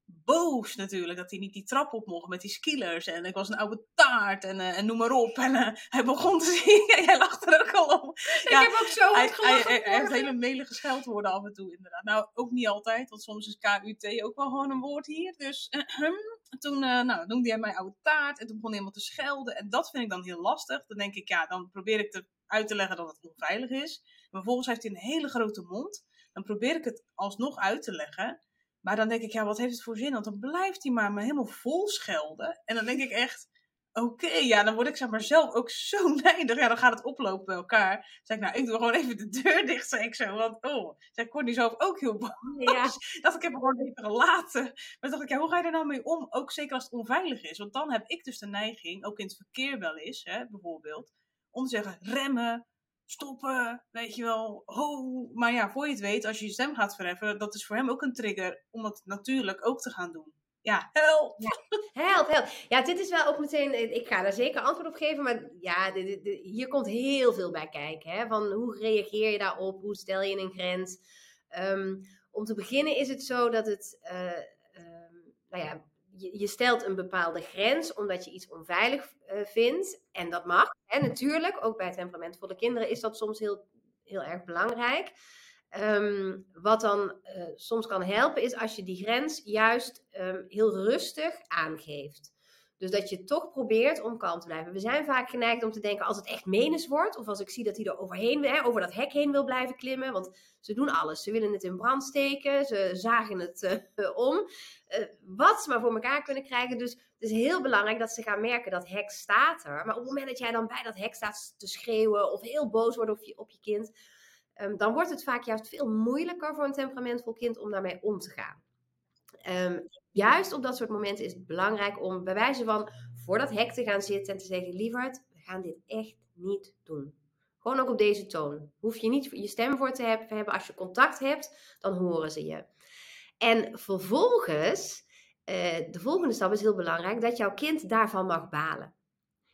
Boos natuurlijk dat hij niet die trap op mocht met die skillers. En ik was een oude taart en, uh, en noem maar op. En uh, hij begon te zien. Jij lacht er ook al om. Ik heb ook zo hij, hard hij, gelachen. hij heeft hele melige scheldwoorden af en toe inderdaad. Nou, ook niet altijd. Want soms is KUT ook wel gewoon een woord hier. Dus toen uh, nou, noemde hij mij oude taart. En toen begon hij helemaal te schelden. En dat vind ik dan heel lastig. Dan denk ik, ja, dan probeer ik te, uit te leggen dat het onveilig is. Maar vervolgens heeft hij een hele grote mond. Dan probeer ik het alsnog uit te leggen. Maar dan denk ik, ja, wat heeft het voor zin? Want dan blijft hij maar me helemaal vol schelden. En dan denk ik echt, oké, okay, ja, dan word ik zeg maar zelf ook zo neidig. Ja, dan gaat het oplopen bij elkaar. Dan zeg ik, nou, ik doe gewoon even de deur dicht, zei ik zo. Want, oh, zei Courtney zelf ook heel boos. Ja. Dat ik heb hem gewoon even gelaten. Maar dacht ik, ja, hoe ga je er nou mee om? Ook zeker als het onveilig is. Want dan heb ik dus de neiging, ook in het verkeer wel eens, hè, bijvoorbeeld, om te zeggen, remmen, stoppen, weet je wel, ho. Maar ja, voor je het weet, als je je stem gaat verheffen, dat is voor hem ook een trigger om dat natuurlijk ook te gaan doen. Ja, help! Ja, help, help. Ja, dit is wel ook meteen, ik ga daar zeker antwoord op geven, maar ja, hier komt heel veel bij kijken. Hè? Van hoe reageer je daarop, hoe stel je een grens? Um, om te beginnen is het zo dat het, uh, um, nou ja, je, stelt een bepaalde grens omdat je iets onveilig uh, vindt. En dat mag. En natuurlijk, ook bij temperamentvolle kinderen is dat soms heel, heel erg belangrijk. Um, wat dan uh, soms kan helpen, is als je die grens juist um, heel rustig aangeeft. Dus dat je toch probeert om kalm te blijven. We zijn vaak geneigd om te denken als het echt menens wordt. Of als ik zie dat hij er overheen, hè, over dat hek heen wil blijven klimmen. Want ze doen alles. Ze willen het in brand steken. Ze zagen het uh, om. Uh, wat ze maar voor elkaar kunnen krijgen. Dus het is heel belangrijk dat ze gaan merken dat hek staat er. Maar op het moment dat jij dan bij dat hek staat te schreeuwen. Of heel boos wordt op je, op je kind. Um, dan wordt het vaak juist veel moeilijker voor een temperamentvol kind om daarmee om te gaan. Um, juist op dat soort momenten is het belangrijk om bij wijze van voor dat hek te gaan zitten en te zeggen: Lieverd, we gaan dit echt niet doen. Gewoon ook op deze toon. Hoef je niet je stem voor te hebben. Als je contact hebt, dan horen ze je. En vervolgens, uh, de volgende stap is heel belangrijk: dat jouw kind daarvan mag balen.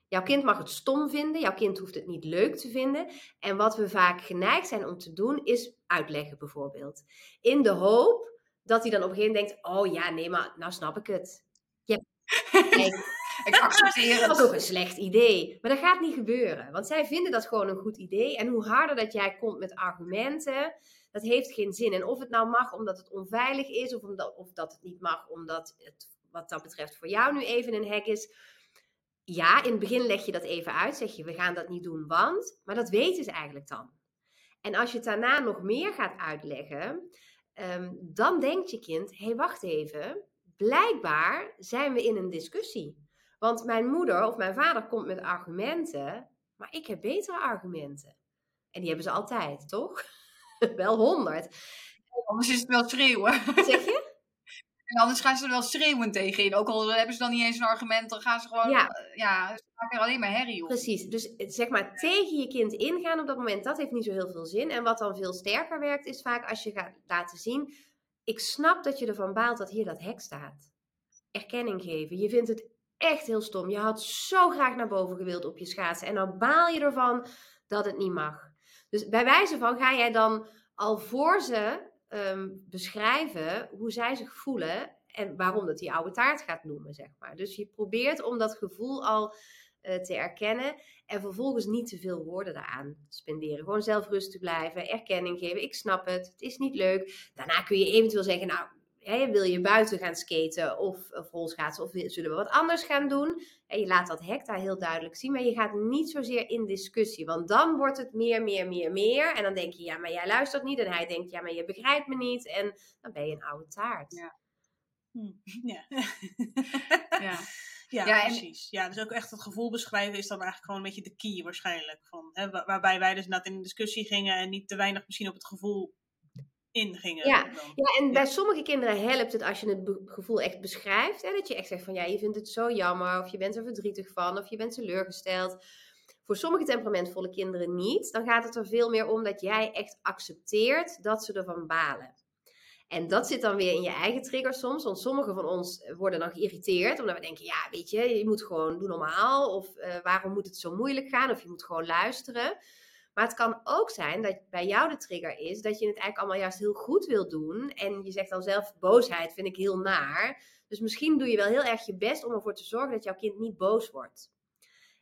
Jouw kind mag het stom vinden, jouw kind hoeft het niet leuk te vinden. En wat we vaak geneigd zijn om te doen, is uitleggen bijvoorbeeld. In de hoop dat hij dan op een gegeven moment denkt: Oh ja, nee, maar nou snap ik het. Je ik accepteer het. Dat is ook een slecht idee. Maar dat gaat niet gebeuren. Want zij vinden dat gewoon een goed idee. En hoe harder dat jij komt met argumenten, dat heeft geen zin. En of het nou mag omdat het onveilig is, of, omdat, of dat het niet mag omdat het wat dat betreft voor jou nu even een hek is. Ja, in het begin leg je dat even uit. Zeg je, we gaan dat niet doen, want. Maar dat weten ze eigenlijk dan. En als je het daarna nog meer gaat uitleggen, um, dan denkt je kind: hé, hey, wacht even. Blijkbaar zijn we in een discussie. Want mijn moeder of mijn vader komt met argumenten, maar ik heb betere argumenten. En die hebben ze altijd, toch? wel honderd. Anders is het wel schreeuwen. Zeg? En anders gaan ze er wel schreeuwen tegen in. Ook al hebben ze dan niet eens een argument, dan gaan ze gewoon. Ja, ja ze maken er alleen maar herrie op. Precies. Dus zeg maar tegen je kind ingaan op dat moment, dat heeft niet zo heel veel zin. En wat dan veel sterker werkt, is vaak als je gaat laten zien. Ik snap dat je ervan baalt dat hier dat hek staat. Erkenning geven. Je vindt het echt heel stom. Je had zo graag naar boven gewild op je schaatsen. En dan baal je ervan dat het niet mag. Dus bij wijze van ga jij dan al voor ze um, beschrijven hoe zij zich voelen en waarom dat die oude taart gaat noemen, zeg maar. Dus je probeert om dat gevoel al uh, te erkennen en vervolgens niet te veel woorden daaraan spenderen. Gewoon zelf rustig blijven, erkenning geven. Ik snap het, het is niet leuk. Daarna kun je eventueel zeggen, nou, wil je buiten gaan skaten of, of rolschaatsen of zullen we wat anders gaan doen? En je laat dat hek daar heel duidelijk zien, maar je gaat niet zozeer in discussie, want dan wordt het meer, meer, meer, meer. En dan denk je, ja, maar jij luistert niet. En hij denkt, ja, maar je begrijpt me niet. En dan ben je een oude taart. Ja. Hm. Ja. ja. Ja, ja precies. Ja, dus ook echt het gevoel beschrijven is dan eigenlijk gewoon een beetje de key waarschijnlijk. Van, hè, waarbij wij dus net in discussie gingen en niet te weinig misschien op het gevoel ingingen. Ja, ja en bij sommige kinderen helpt het als je het gevoel echt beschrijft. Hè? Dat je echt zegt van ja, je vindt het zo jammer, of je bent er verdrietig van, of je bent teleurgesteld. Voor sommige temperamentvolle kinderen niet. Dan gaat het er veel meer om dat jij echt accepteert dat ze ervan balen. En dat zit dan weer in je eigen trigger soms. Want sommigen van ons worden dan geïrriteerd. Omdat we denken, ja, weet je, je moet gewoon doen normaal. Of uh, waarom moet het zo moeilijk gaan? Of je moet gewoon luisteren. Maar het kan ook zijn dat bij jou de trigger is dat je het eigenlijk allemaal juist heel goed wil doen. En je zegt dan zelf, boosheid vind ik heel naar. Dus misschien doe je wel heel erg je best om ervoor te zorgen dat jouw kind niet boos wordt.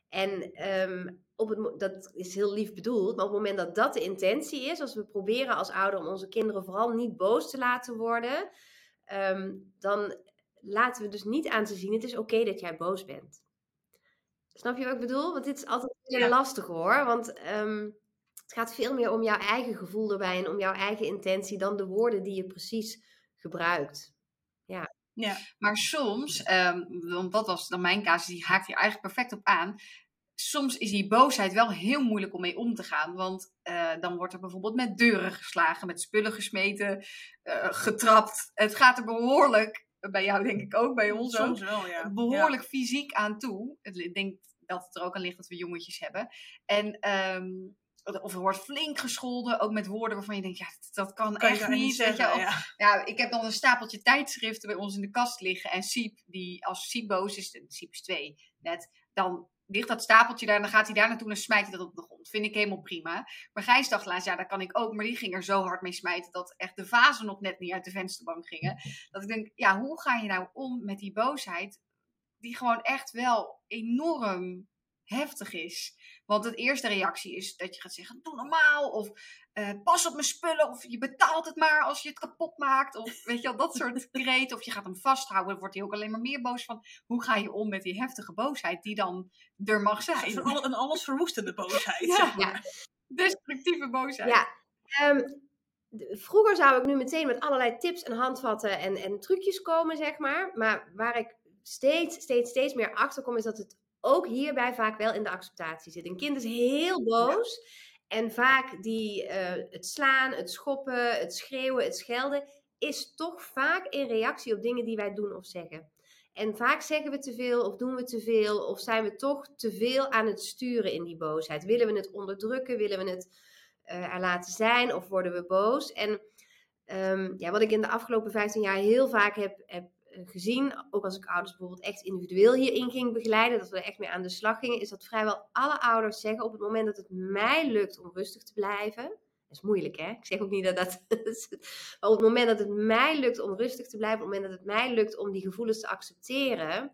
En ehm, op het, dat is heel lief bedoeld, maar op het moment dat dat de intentie is, als we proberen als ouder om onze kinderen vooral niet boos te laten worden, ehm, dan laten we dus niet aan te zien, het is oké dat jij boos bent. Snap je wat ik bedoel? Want dit is altijd heel lastig hoor, want ehm, het gaat veel meer om jouw eigen gevoel erbij en om jouw eigen intentie dan de woorden die je precies gebruikt. Ja. Ja. Maar soms, um, want dat was dan mijn casus, die haakt hier eigenlijk perfect op aan. Soms is die boosheid wel heel moeilijk om mee om te gaan. Want uh, dan wordt er bijvoorbeeld met deuren geslagen, met spullen gesmeten, uh, getrapt. Het gaat er behoorlijk, bij jou denk ik ook, bij ons Soms wel, ja. behoorlijk fysiek aan toe. Ik denk dat het er ook aan ligt dat we jongetjes hebben. En um, of er wordt flink gescholden, ook met woorden waarvan je denkt, ja, dat kan, echt niet. zeggen, ja. ja. ik heb dan een stapeltje tijdschriften bij ons in de kast liggen. En Siep, die als Siep boos is, Siep is twee net, dan ligt dat stapeltje daar en dan gaat hij daar naartoe en smijt hij dat op de grond. Vind ik helemaal prima. Maar Gijs dacht laatst, ja, dat kan ik ook. Maar die ging er zo hard mee smijten dat echt de vazen nog net niet uit de vensterbank gingen. Dat ik denk, ja, hoe ga je nou om met die boosheid? Die gewoon echt wel enorm heftig is. Want de eerste reactie is dat je gaat zeggen: doe normaal. Of uh, pas op mijn spullen. Of je betaalt het maar als je het kapot maakt. Of weet je wel, dat soort kreten. Of je gaat hem vasthouden. Dan wordt hij ook alleen maar meer boos van. Hoe ga je om met die heftige boosheid die dan er mag zijn? Een alles verwoestende boosheid. ja. Zeg maar. Destructieve boosheid. Ja. Um, vroeger zou ik nu meteen met allerlei tips en handvatten en, en trucjes komen, zeg maar. Maar waar ik steeds, steeds, steeds meer achter kom, is dat het ook hierbij vaak wel in de acceptatie zit. Een kind is heel boos. En vaak die, uh, het slaan, het schoppen, het schreeuwen, het schelden, is toch vaak in reactie op dingen die wij doen of zeggen. En vaak zeggen we te veel of doen we te veel of zijn we toch te veel aan het sturen in die boosheid. Willen we het onderdrukken? Willen we het uh, er laten zijn of worden we boos? En um, ja, wat ik in de afgelopen 15 jaar heel vaak heb, heb eh, gezien, ook als ik ouders bijvoorbeeld echt individueel hierin ging begeleiden, dat we er echt mee aan de slag gingen, is dat vrijwel alle ouders zeggen op het moment dat het mij lukt om rustig te blijven. Dat is moeilijk, hè? Ik zeg ook niet dat dat. maar op het moment dat het mij lukt om rustig te blijven, op het moment dat het mij lukt om die gevoelens te accepteren,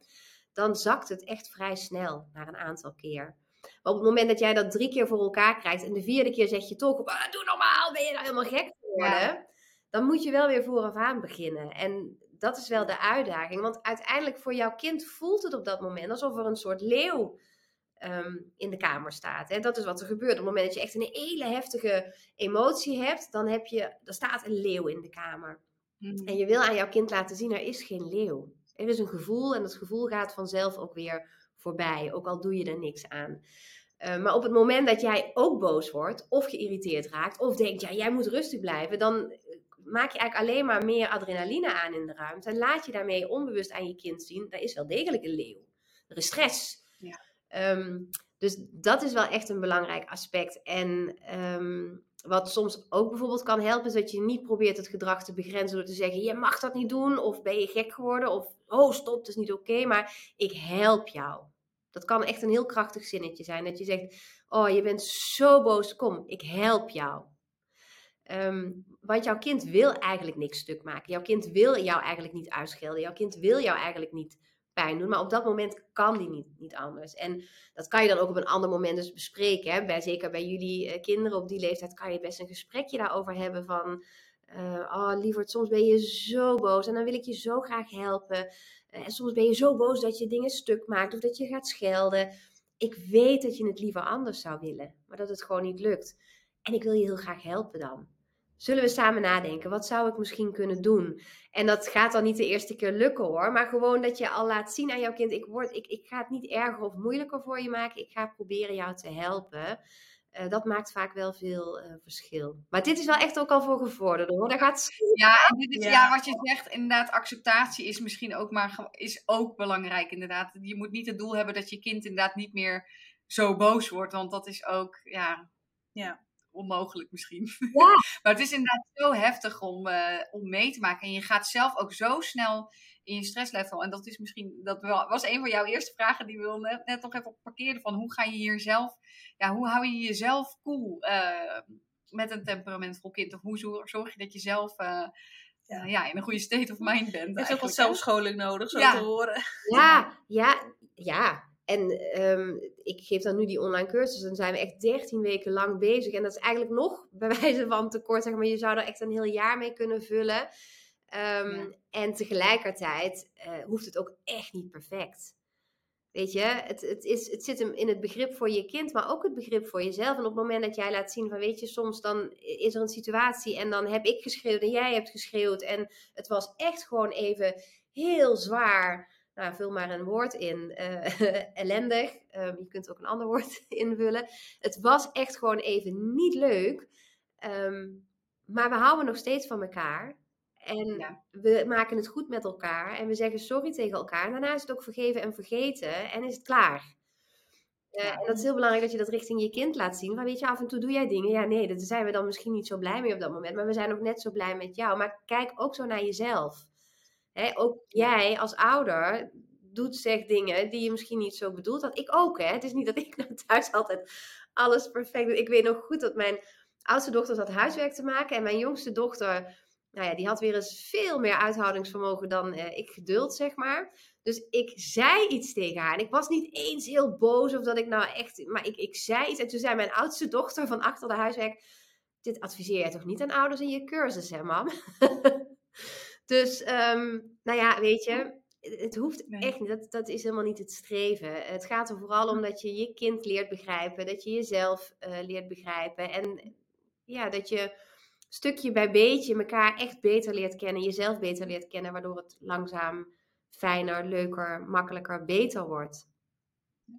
dan zakt het echt vrij snel naar een aantal keer. Maar op het moment dat jij dat drie keer voor elkaar krijgt en de vierde keer zeg je toch, ah, doe normaal, ben je nou helemaal gek geworden? Dan moet je wel weer vooraf aan beginnen. En dat is wel de uitdaging. Want uiteindelijk voor jouw kind voelt het op dat moment alsof er een soort leeuw ehm, in de kamer staat. En dat is wat er gebeurt. Op het moment dat je echt een hele heftige emotie hebt, dan, heb je, dan staat een leeuw in de kamer. Mhm. En je wil aan jouw kind laten zien, er is geen leeuw. Er is een gevoel en dat gevoel gaat vanzelf ook weer voorbij, ook al doe je er niks aan. Uh, maar op het moment dat jij ook boos wordt, of geïrriteerd raakt, of denkt, ja, jij moet rustig blijven, dan maak je eigenlijk alleen maar meer adrenaline aan in de ruimte. En laat je daarmee onbewust aan je kind zien, er is wel degelijk een leeuw. Er is stress. Ja. Um, dus dat is wel echt een belangrijk aspect. En um, wat soms ook bijvoorbeeld kan helpen, is dat je niet probeert het gedrag te begrenzen door te zeggen: je mag dat niet doen, of ben je gek geworden, of oh stop, het is niet oké, maar ik help jou. Dat kan echt een heel krachtig zinnetje zijn. Dat je zegt: Oh, je bent zo boos, kom, ik help jou. Um, want jouw kind wil eigenlijk niks stuk maken. Jouw kind wil jou eigenlijk niet uitschelden. Jouw kind wil jou eigenlijk niet pijn doen. Maar op dat moment kan die niet, niet anders. En dat kan je dan ook op een ander moment dus bespreken. Hè? Bij, zeker bij jullie uh, kinderen op die leeftijd kan je best een gesprekje daarover hebben van... Uh, oh, lieverd, soms ben je zo boos en dan wil ik je zo graag helpen. Uh, en soms ben je zo boos dat je dingen stuk maakt of dat je gaat schelden. Ik weet dat je het liever anders zou willen, maar dat het gewoon niet lukt. En ik wil je heel graag helpen dan. Zullen we samen nadenken? Wat zou ik misschien kunnen doen? En dat gaat dan niet de eerste keer lukken hoor. Maar gewoon dat je al laat zien aan jouw kind: ik, word, ik, ik ga het niet erger of moeilijker voor je maken. Ik ga proberen jou te helpen. Uh, dat maakt vaak wel veel uh, verschil. Maar dit is wel echt ook al voor gevorderden hoor. Daar gaat... Ja, en dit is, ja. ja. wat je zegt, inderdaad, acceptatie is misschien ook, maar, is ook belangrijk inderdaad. Je moet niet het doel hebben dat je kind inderdaad niet meer zo boos wordt. Want dat is ook, ja, ja onmogelijk misschien. Ja. maar het is inderdaad zo heftig om, uh, om mee te maken. En je gaat zelf ook zo snel in je stresslevel. En dat is misschien, dat was een van jouw eerste vragen die we net, net nog even parkeerden. Van hoe ga je hier zelf, ja, hoe hou je jezelf cool uh, met een temperamentvol kind? Of hoe zorg, zorg je dat je zelf uh, ja. ja. in een goede state of mind bent? Er is ook wat zelfscholing nodig, zo te horen. Ja, ja, ja. En um, ik geef dan nu die online cursus. Dan zijn we echt 13 weken lang bezig. En dat is eigenlijk nog bij wijze van tekort. Zeg maar, je zou er echt een heel jaar mee kunnen vullen. Um, ja. En tegelijkertijd uh, hoeft het ook echt niet perfect. Weet je, het, het, is, het zit hem in het begrip voor je kind, maar ook het begrip voor jezelf. En op het moment dat jij laat zien van, weet je, soms dan is er een situatie en dan heb ik geschreeuwd en jij hebt geschreeuwd. En het was echt gewoon even heel zwaar nou, vul maar een woord in. Uh, ellendig. Um, je kunt ook een ander woord invullen. Het was echt gewoon even niet leuk. Um, maar we houden nog steeds van elkaar. En ja. we maken het goed met elkaar. En we zeggen sorry tegen elkaar. En daarna is het ook vergeven en vergeten. En is het klaar. Uh, ja. En dat is heel belangrijk dat je dat richting je kind laat zien. Maar weet je, af en toe doe jij dingen. Ja, nee, daar zijn we dan misschien niet zo blij mee op dat moment. Maar we zijn ook net zo blij met jou. Maar kijk ook zo naar jezelf. Ook jij als ouder doet, zegt dingen die je misschien niet zo bedoelt had. Ik ook, hè. Het is niet dat ik nou thuis altijd alles perfect doe. Ik weet nog goed dat mijn oudste dochter zat huiswerk te maken. En mijn jongste dochter, nou ja, die had weer eens veel meer uithoudingsvermogen dan eh, ik geduld, zeg maar. Dus ik zei iets tegen haar. En ik was niet eens heel boos of dat ik nou echt... Maar ik, ik zei iets. En toen zei mijn oudste dochter van achter de huiswerk... Dit adviseer jij toch niet aan ouders in je cursus, hè, mam? Dus, um, nou ja, weet je, het hoeft echt niet. Dat, dat is helemaal niet het streven. Het gaat er vooral om dat je je kind leert begrijpen, dat je jezelf uh, leert begrijpen en ja, dat je stukje bij beetje elkaar echt beter leert kennen, jezelf beter leert kennen, waardoor het langzaam fijner, leuker, makkelijker, beter wordt.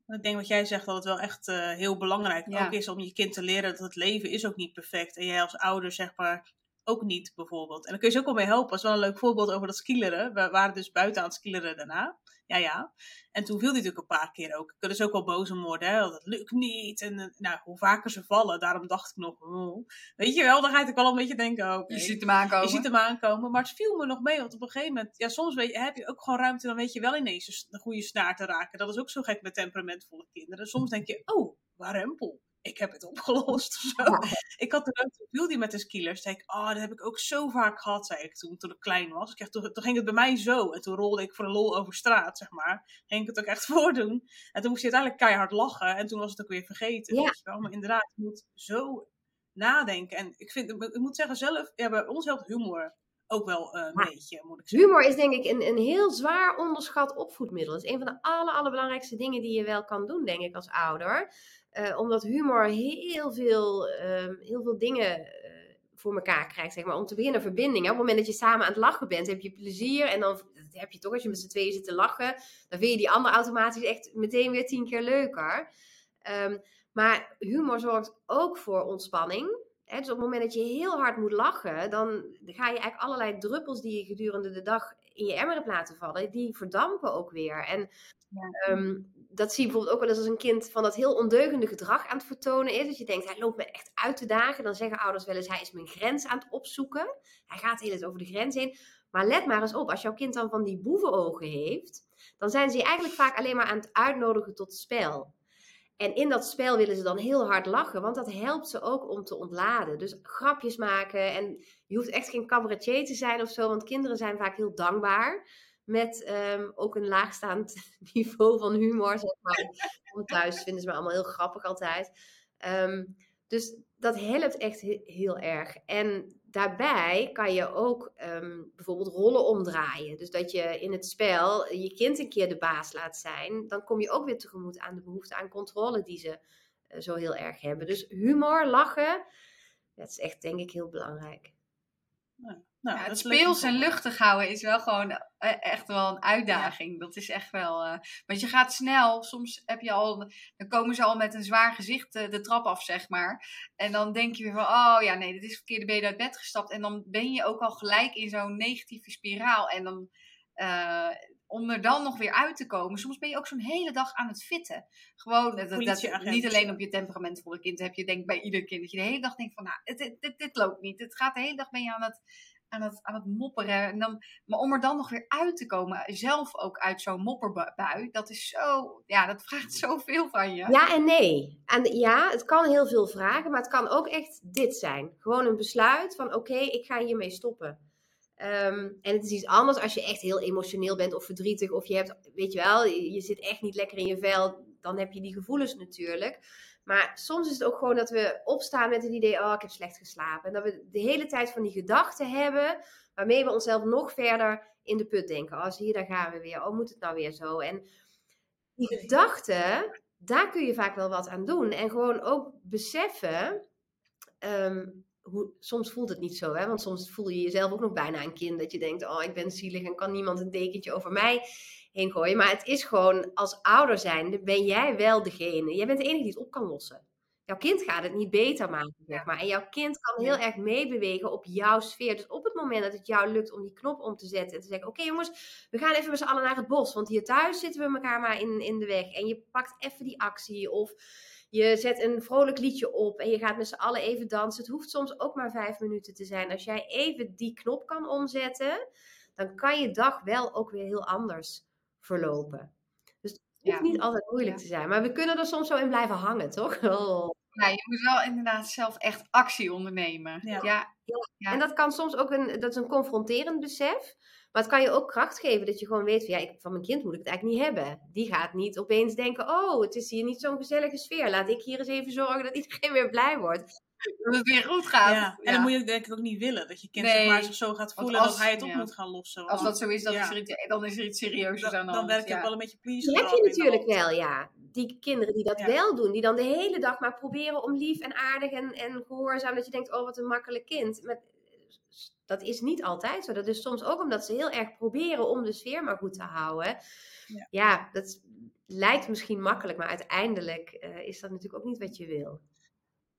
Ik denk wat jij zegt, dat het wel echt uh, heel belangrijk ja. ook is om je kind te leren dat het leven is ook niet perfect. En jij als ouder zeg maar ook niet, bijvoorbeeld. En dan kun je ze ook wel mee helpen. Dat is wel een leuk voorbeeld over dat skileren. We waren dus buiten aan het skileren daarna. Ja, ja. En toen viel hij natuurlijk een paar keer ook. Ik kan dus ook wel boos om worden. Hè? Dat lukt niet. En eh, nou, hoe vaker ze vallen, daarom dacht ik nog... Oh. Weet je wel, dan ga ik wel een beetje denken... Oh, okay. Je ziet hem aankomen. Je ziet hem aankomen. Maar het viel me nog mee. Want op een gegeven moment... Ja, soms weet je, heb je ook gewoon ruimte. Dan weet je wel ineens een goede snaar te raken. Dat is ook zo gek met temperamentvolle kinderen. Soms denk je... Oh, warempel ik heb het opgelost of zo. Ik had toen ook die met de skillers. Zei ik, oh, dat heb ik ook zo vaak gehad, zei ik toen, toen ik klein was. Ik toen, toen ging het bij mij zo. En toen rolde ik voor de lol over straat, zeg maar. Ging ik het ook echt voordoen. En toen moest je uiteindelijk keihard lachen. En toen was het ook weer vergeten. Ja. Weet je wel? Maar inderdaad, je moet zo nadenken. En ik, vind, ik moet zeggen zelf, ja, bij ons helpt humor ook wel uh, een beetje, moet ik zeggen. Humor is denk ik een, een heel zwaar onderschat opvoedmiddel. Het is een van de aller, allerbelangrijkste dingen die je wel kan doen, denk ik, als ouder. Uh, omdat humor heel veel, uh, heel veel dingen uh, voor elkaar krijgt, zeg maar. Om te beginnen verbinding. Hè? Op het moment dat je samen aan het lachen bent, heb je plezier. En dan heb je toch, als je met z'n tweeën zit te lachen, dan vind je die ander automatisch echt meteen weer tien keer leuker. Um, maar humor zorgt ook voor ontspanning. Hè? Dus op het moment dat je heel hard moet lachen, dan ga je eigenlijk allerlei druppels die je gedurende de dag in je emmer hebt laten vallen, die verdampen ook weer. En ja. um, dat zie je bijvoorbeeld ook wel eens als een kind van dat heel ondeugende gedrag aan het vertonen is. Dat je denkt, hij loopt me echt uit te dagen. Dan zeggen ouders wel eens, hij is mijn grens aan het opzoeken. Hij gaat heel eens over de grens heen. Maar let maar eens op, als jouw kind dan van die boevenogen heeft, dan zijn ze eigenlijk vaak alleen maar aan het uitnodigen tot spel. En in dat spel willen ze dan heel hard lachen, want dat helpt ze ook om te ontladen. Dus grapjes maken en je hoeft echt geen cabaretier te zijn of zo, want kinderen zijn vaak heel dankbaar met um, ook een laagstaand niveau van humor, zeg maar. thuis vinden ze me allemaal heel grappig altijd. Um, dus dat helpt echt heel erg. En daarbij kan je ook um, bijvoorbeeld rollen omdraaien. Dus dat je in het spel je kind een keer de baas laat zijn. Dan kom je ook weer tegemoet aan de behoefte aan controle die ze uh, zo heel erg hebben. Dus humor, lachen, dat is echt denk ik heel belangrijk. Nou, het speels en luchtig houden is wel gewoon eh, echt wel een uitdaging. Dat is echt wel. Uh, want je gaat snel, soms heb je al. Dan komen ze al met een zwaar gezicht de, de trap af, zeg maar. En dan denk je weer van: oh ja, nee, dit is verkeerde ben je uit bed gestapt. En dan ben je ook al gelijk in zo'n negatieve spiraal. En dan. Uh, om er dan nog weer uit te komen. Soms ben je ook zo'n hele dag aan het fitten. Gewoon, dat, dat, niet alleen op je temperamentvolle kind heb je denk bij ieder kind dat je de hele dag denkt van, nou, dit, dit, dit loopt niet. Het gaat de hele dag ben je aan het, aan het, aan het mopperen. En dan, maar om er dan nog weer uit te komen, zelf ook uit zo'n mopperbui, dat is zo, ja, dat vraagt zoveel van je. Ja en nee. En ja, het kan heel veel vragen, maar het kan ook echt dit zijn. Gewoon een besluit van, oké, ik ga hiermee stoppen. Ehm, en het is iets anders als je echt heel emotioneel bent of verdrietig. Of je hebt, weet je wel, je zit echt niet lekker in je vel. Dan heb je die gevoelens natuurlijk. Maar soms is het ook gewoon dat we opstaan met het idee: oh, ik heb slecht geslapen. En dat we de hele tijd van die gedachten hebben, waarmee we onszelf nog verder in de put denken. Oh, zie je, daar gaan we weer. Oh, moet het nou weer zo? En die gedachten, daar kun je vaak wel wat aan doen. En gewoon ook beseffen. Ehm, hoe, soms voelt het niet zo, hè? want soms voel je jezelf ook nog bijna een kind. Dat je denkt, oh, ik ben zielig en kan niemand een dekentje over mij heen gooien. Maar het is gewoon, als ouder zijnde ben jij wel degene. Jij bent de enige die het op kan lossen. Jouw kind gaat het niet beter maken, zeg maar. En jouw kind kan heel erg meebewegen op jouw sfeer. Dus op het moment dat het jou lukt om die knop om te zetten en te zeggen: Oké jongens, we gaan even met z'n allen naar het bos. Want hier thuis zitten we elkaar maar in, in de weg. En je pakt even die actie. Of je zet een vrolijk liedje op en je gaat met z'n allen even dansen. Het hoeft soms ook maar vijf minuten te zijn. Als jij even die knop kan omzetten, dan kan je dag wel ook weer heel anders verlopen. Dus het hoeft niet altijd moeilijk te zijn. Maar we kunnen er soms zo in blijven hangen, toch? Oh. Ja, je moet wel inderdaad zelf echt actie ondernemen. Ja. Ja. ja. En dat kan soms ook een, dat is een confronterend besef. Maar het kan je ook kracht geven dat je gewoon weet van ja, ik, van mijn kind moet ik het eigenlijk niet hebben. Die gaat niet opeens denken, oh, het is hier niet zo'n gezellige sfeer. Laat ik hier eens even zorgen dat iedereen weer blij wordt. Dat het weer goed gaat. Ja. En dan moet je denk ik ook niet willen. Dat je kind zeg maar, zich zo gaat voelen dat hij het op moet gaan lossen. Als dat zo is, dan, is, er iets, dan is er iets serieus aan Dan werkt het wel een beetje please. Die heb je natuurlijk wel, ja. Die kinderen die dat wel doen. Die dan de hele dag maar proberen om lief en aardig en, en gehoorzaam. Dat je denkt, oh wat een makkelijk kind. Maar dat is niet altijd zo. Dat is soms ook omdat ze heel erg proberen om de sfeer maar goed te houden. Ja, ja dat lijkt misschien makkelijk, maar uiteindelijk uh, is dat natuurlijk ook niet wat je wil.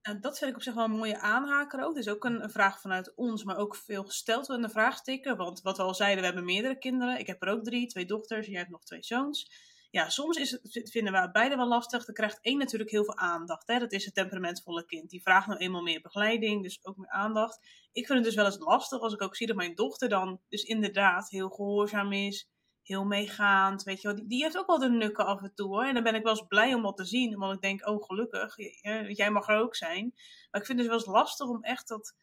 Nou, dat vind ik op zich wel een mooie aanhaker ook. Is ook een, vraag vanuit ons, maar ook veel gesteld in de vraagsticker. Want wat we al zeiden, we hebben meerdere kinderen. Ik heb er ook drie, twee dochters. Jij hebt nog twee zoons ja, soms is het, vinden we beide wel lastig. Er krijgt één natuurlijk heel veel aandacht. Hè? Dat is het temperamentvolle kind. Die vraagt nou eenmaal meer begeleiding, dus ook meer aandacht. Ik vind het dus wel eens lastig als ik ook zie dat mijn dochter dan dus inderdaad heel gehoorzaam is. Heel meegaand, weet je wel. Die, heeft ook wel de nukken af en toe hoor. En dan ben ik wel eens blij om dat te zien. Omdat ik denk, oh gelukkig, jij mag er ook zijn. Maar ik vind het wel eens lastig om echt dat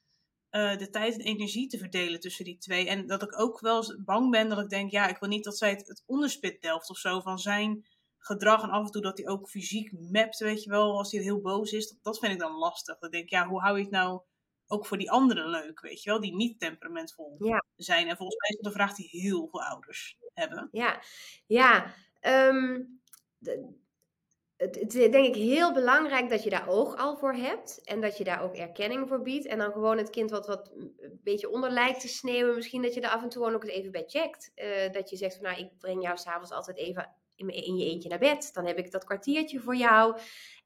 eh, de tijd en energie te verdelen tussen die twee. En dat ik ook wel bang ben dat ik denk, ja, ik wil niet dat zij het, het onderspit delft of zo van zijn gedrag. En af en toe dat hij ook fysiek mapt, weet je wel, als hij heel boos is. Dat, dat vind ik dan lastig. Dat ik denk, ja, hoe hou je het nou ook voor die anderen leuk, weet je wel, die niet temperamentvol zijn. En volgens mij is dat een vraag die heel veel ouders hebben. Ja, ja. Um, het, het, is denk ik heel belangrijk dat je daar oog al voor hebt. En dat je daar ook erkenning voor biedt. En dan gewoon het kind wat, wat een beetje onder lijkt te sneeuwen. Misschien dat je er af en toe gewoon ook eens even bij checkt. Uh, dat je zegt van nou, ik breng jou s'avonds altijd even in, in, je eentje naar bed. Dan heb ik dat kwartiertje voor jou.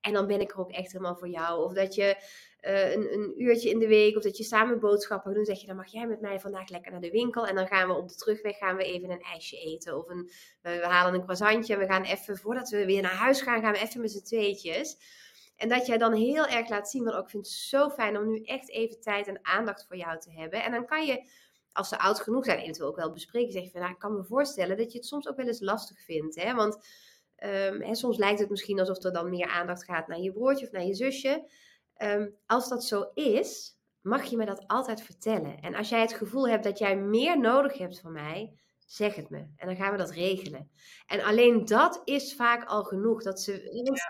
En dan ben ik er ook echt helemaal voor jou. Of dat je uh, een, uurtje in de week of dat je samen boodschappen doet. Zeg je, dan mag jij met mij vandaag lekker naar de winkel. En dan gaan we op de terugweg gaan we even een ijsje eten. Of een, we halen een croissantje en we gaan even, voordat we weer naar huis gaan, gaan we even met z'n tweetjes. En dat jij dan heel erg laat zien, want ook vind het zo fijn om nu echt even tijd en aandacht voor jou te hebben. En dan kan je, als ze oud genoeg zijn, eventueel ook wel bespreken. Zeg je van, nou, ik kan me voorstellen dat je het soms ook wel eens lastig vindt. Hè? Want um, hè, soms lijkt het misschien alsof er dan meer aandacht gaat naar je broertje of naar je zusje. Ehm, als dat zo is, mag je me dat altijd vertellen. En als jij het gevoel hebt dat jij meer nodig hebt van mij, zeg het me. En dan gaan we dat regelen. En alleen dat is vaak al genoeg. Dat ze,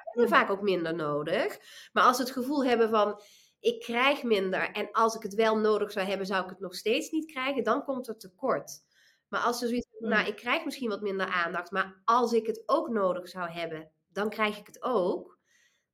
hebben vaak ook minder nodig. Maar als ze het gevoel hebben van, ik krijg minder. En als ik het wel nodig zou hebben, zou ik het nog steeds niet krijgen. Dan komt er tekort. Maar als ze zoiets hebben, nou, ik krijg misschien wat minder aandacht. Maar als ik het ook nodig zou hebben, dan krijg ik het ook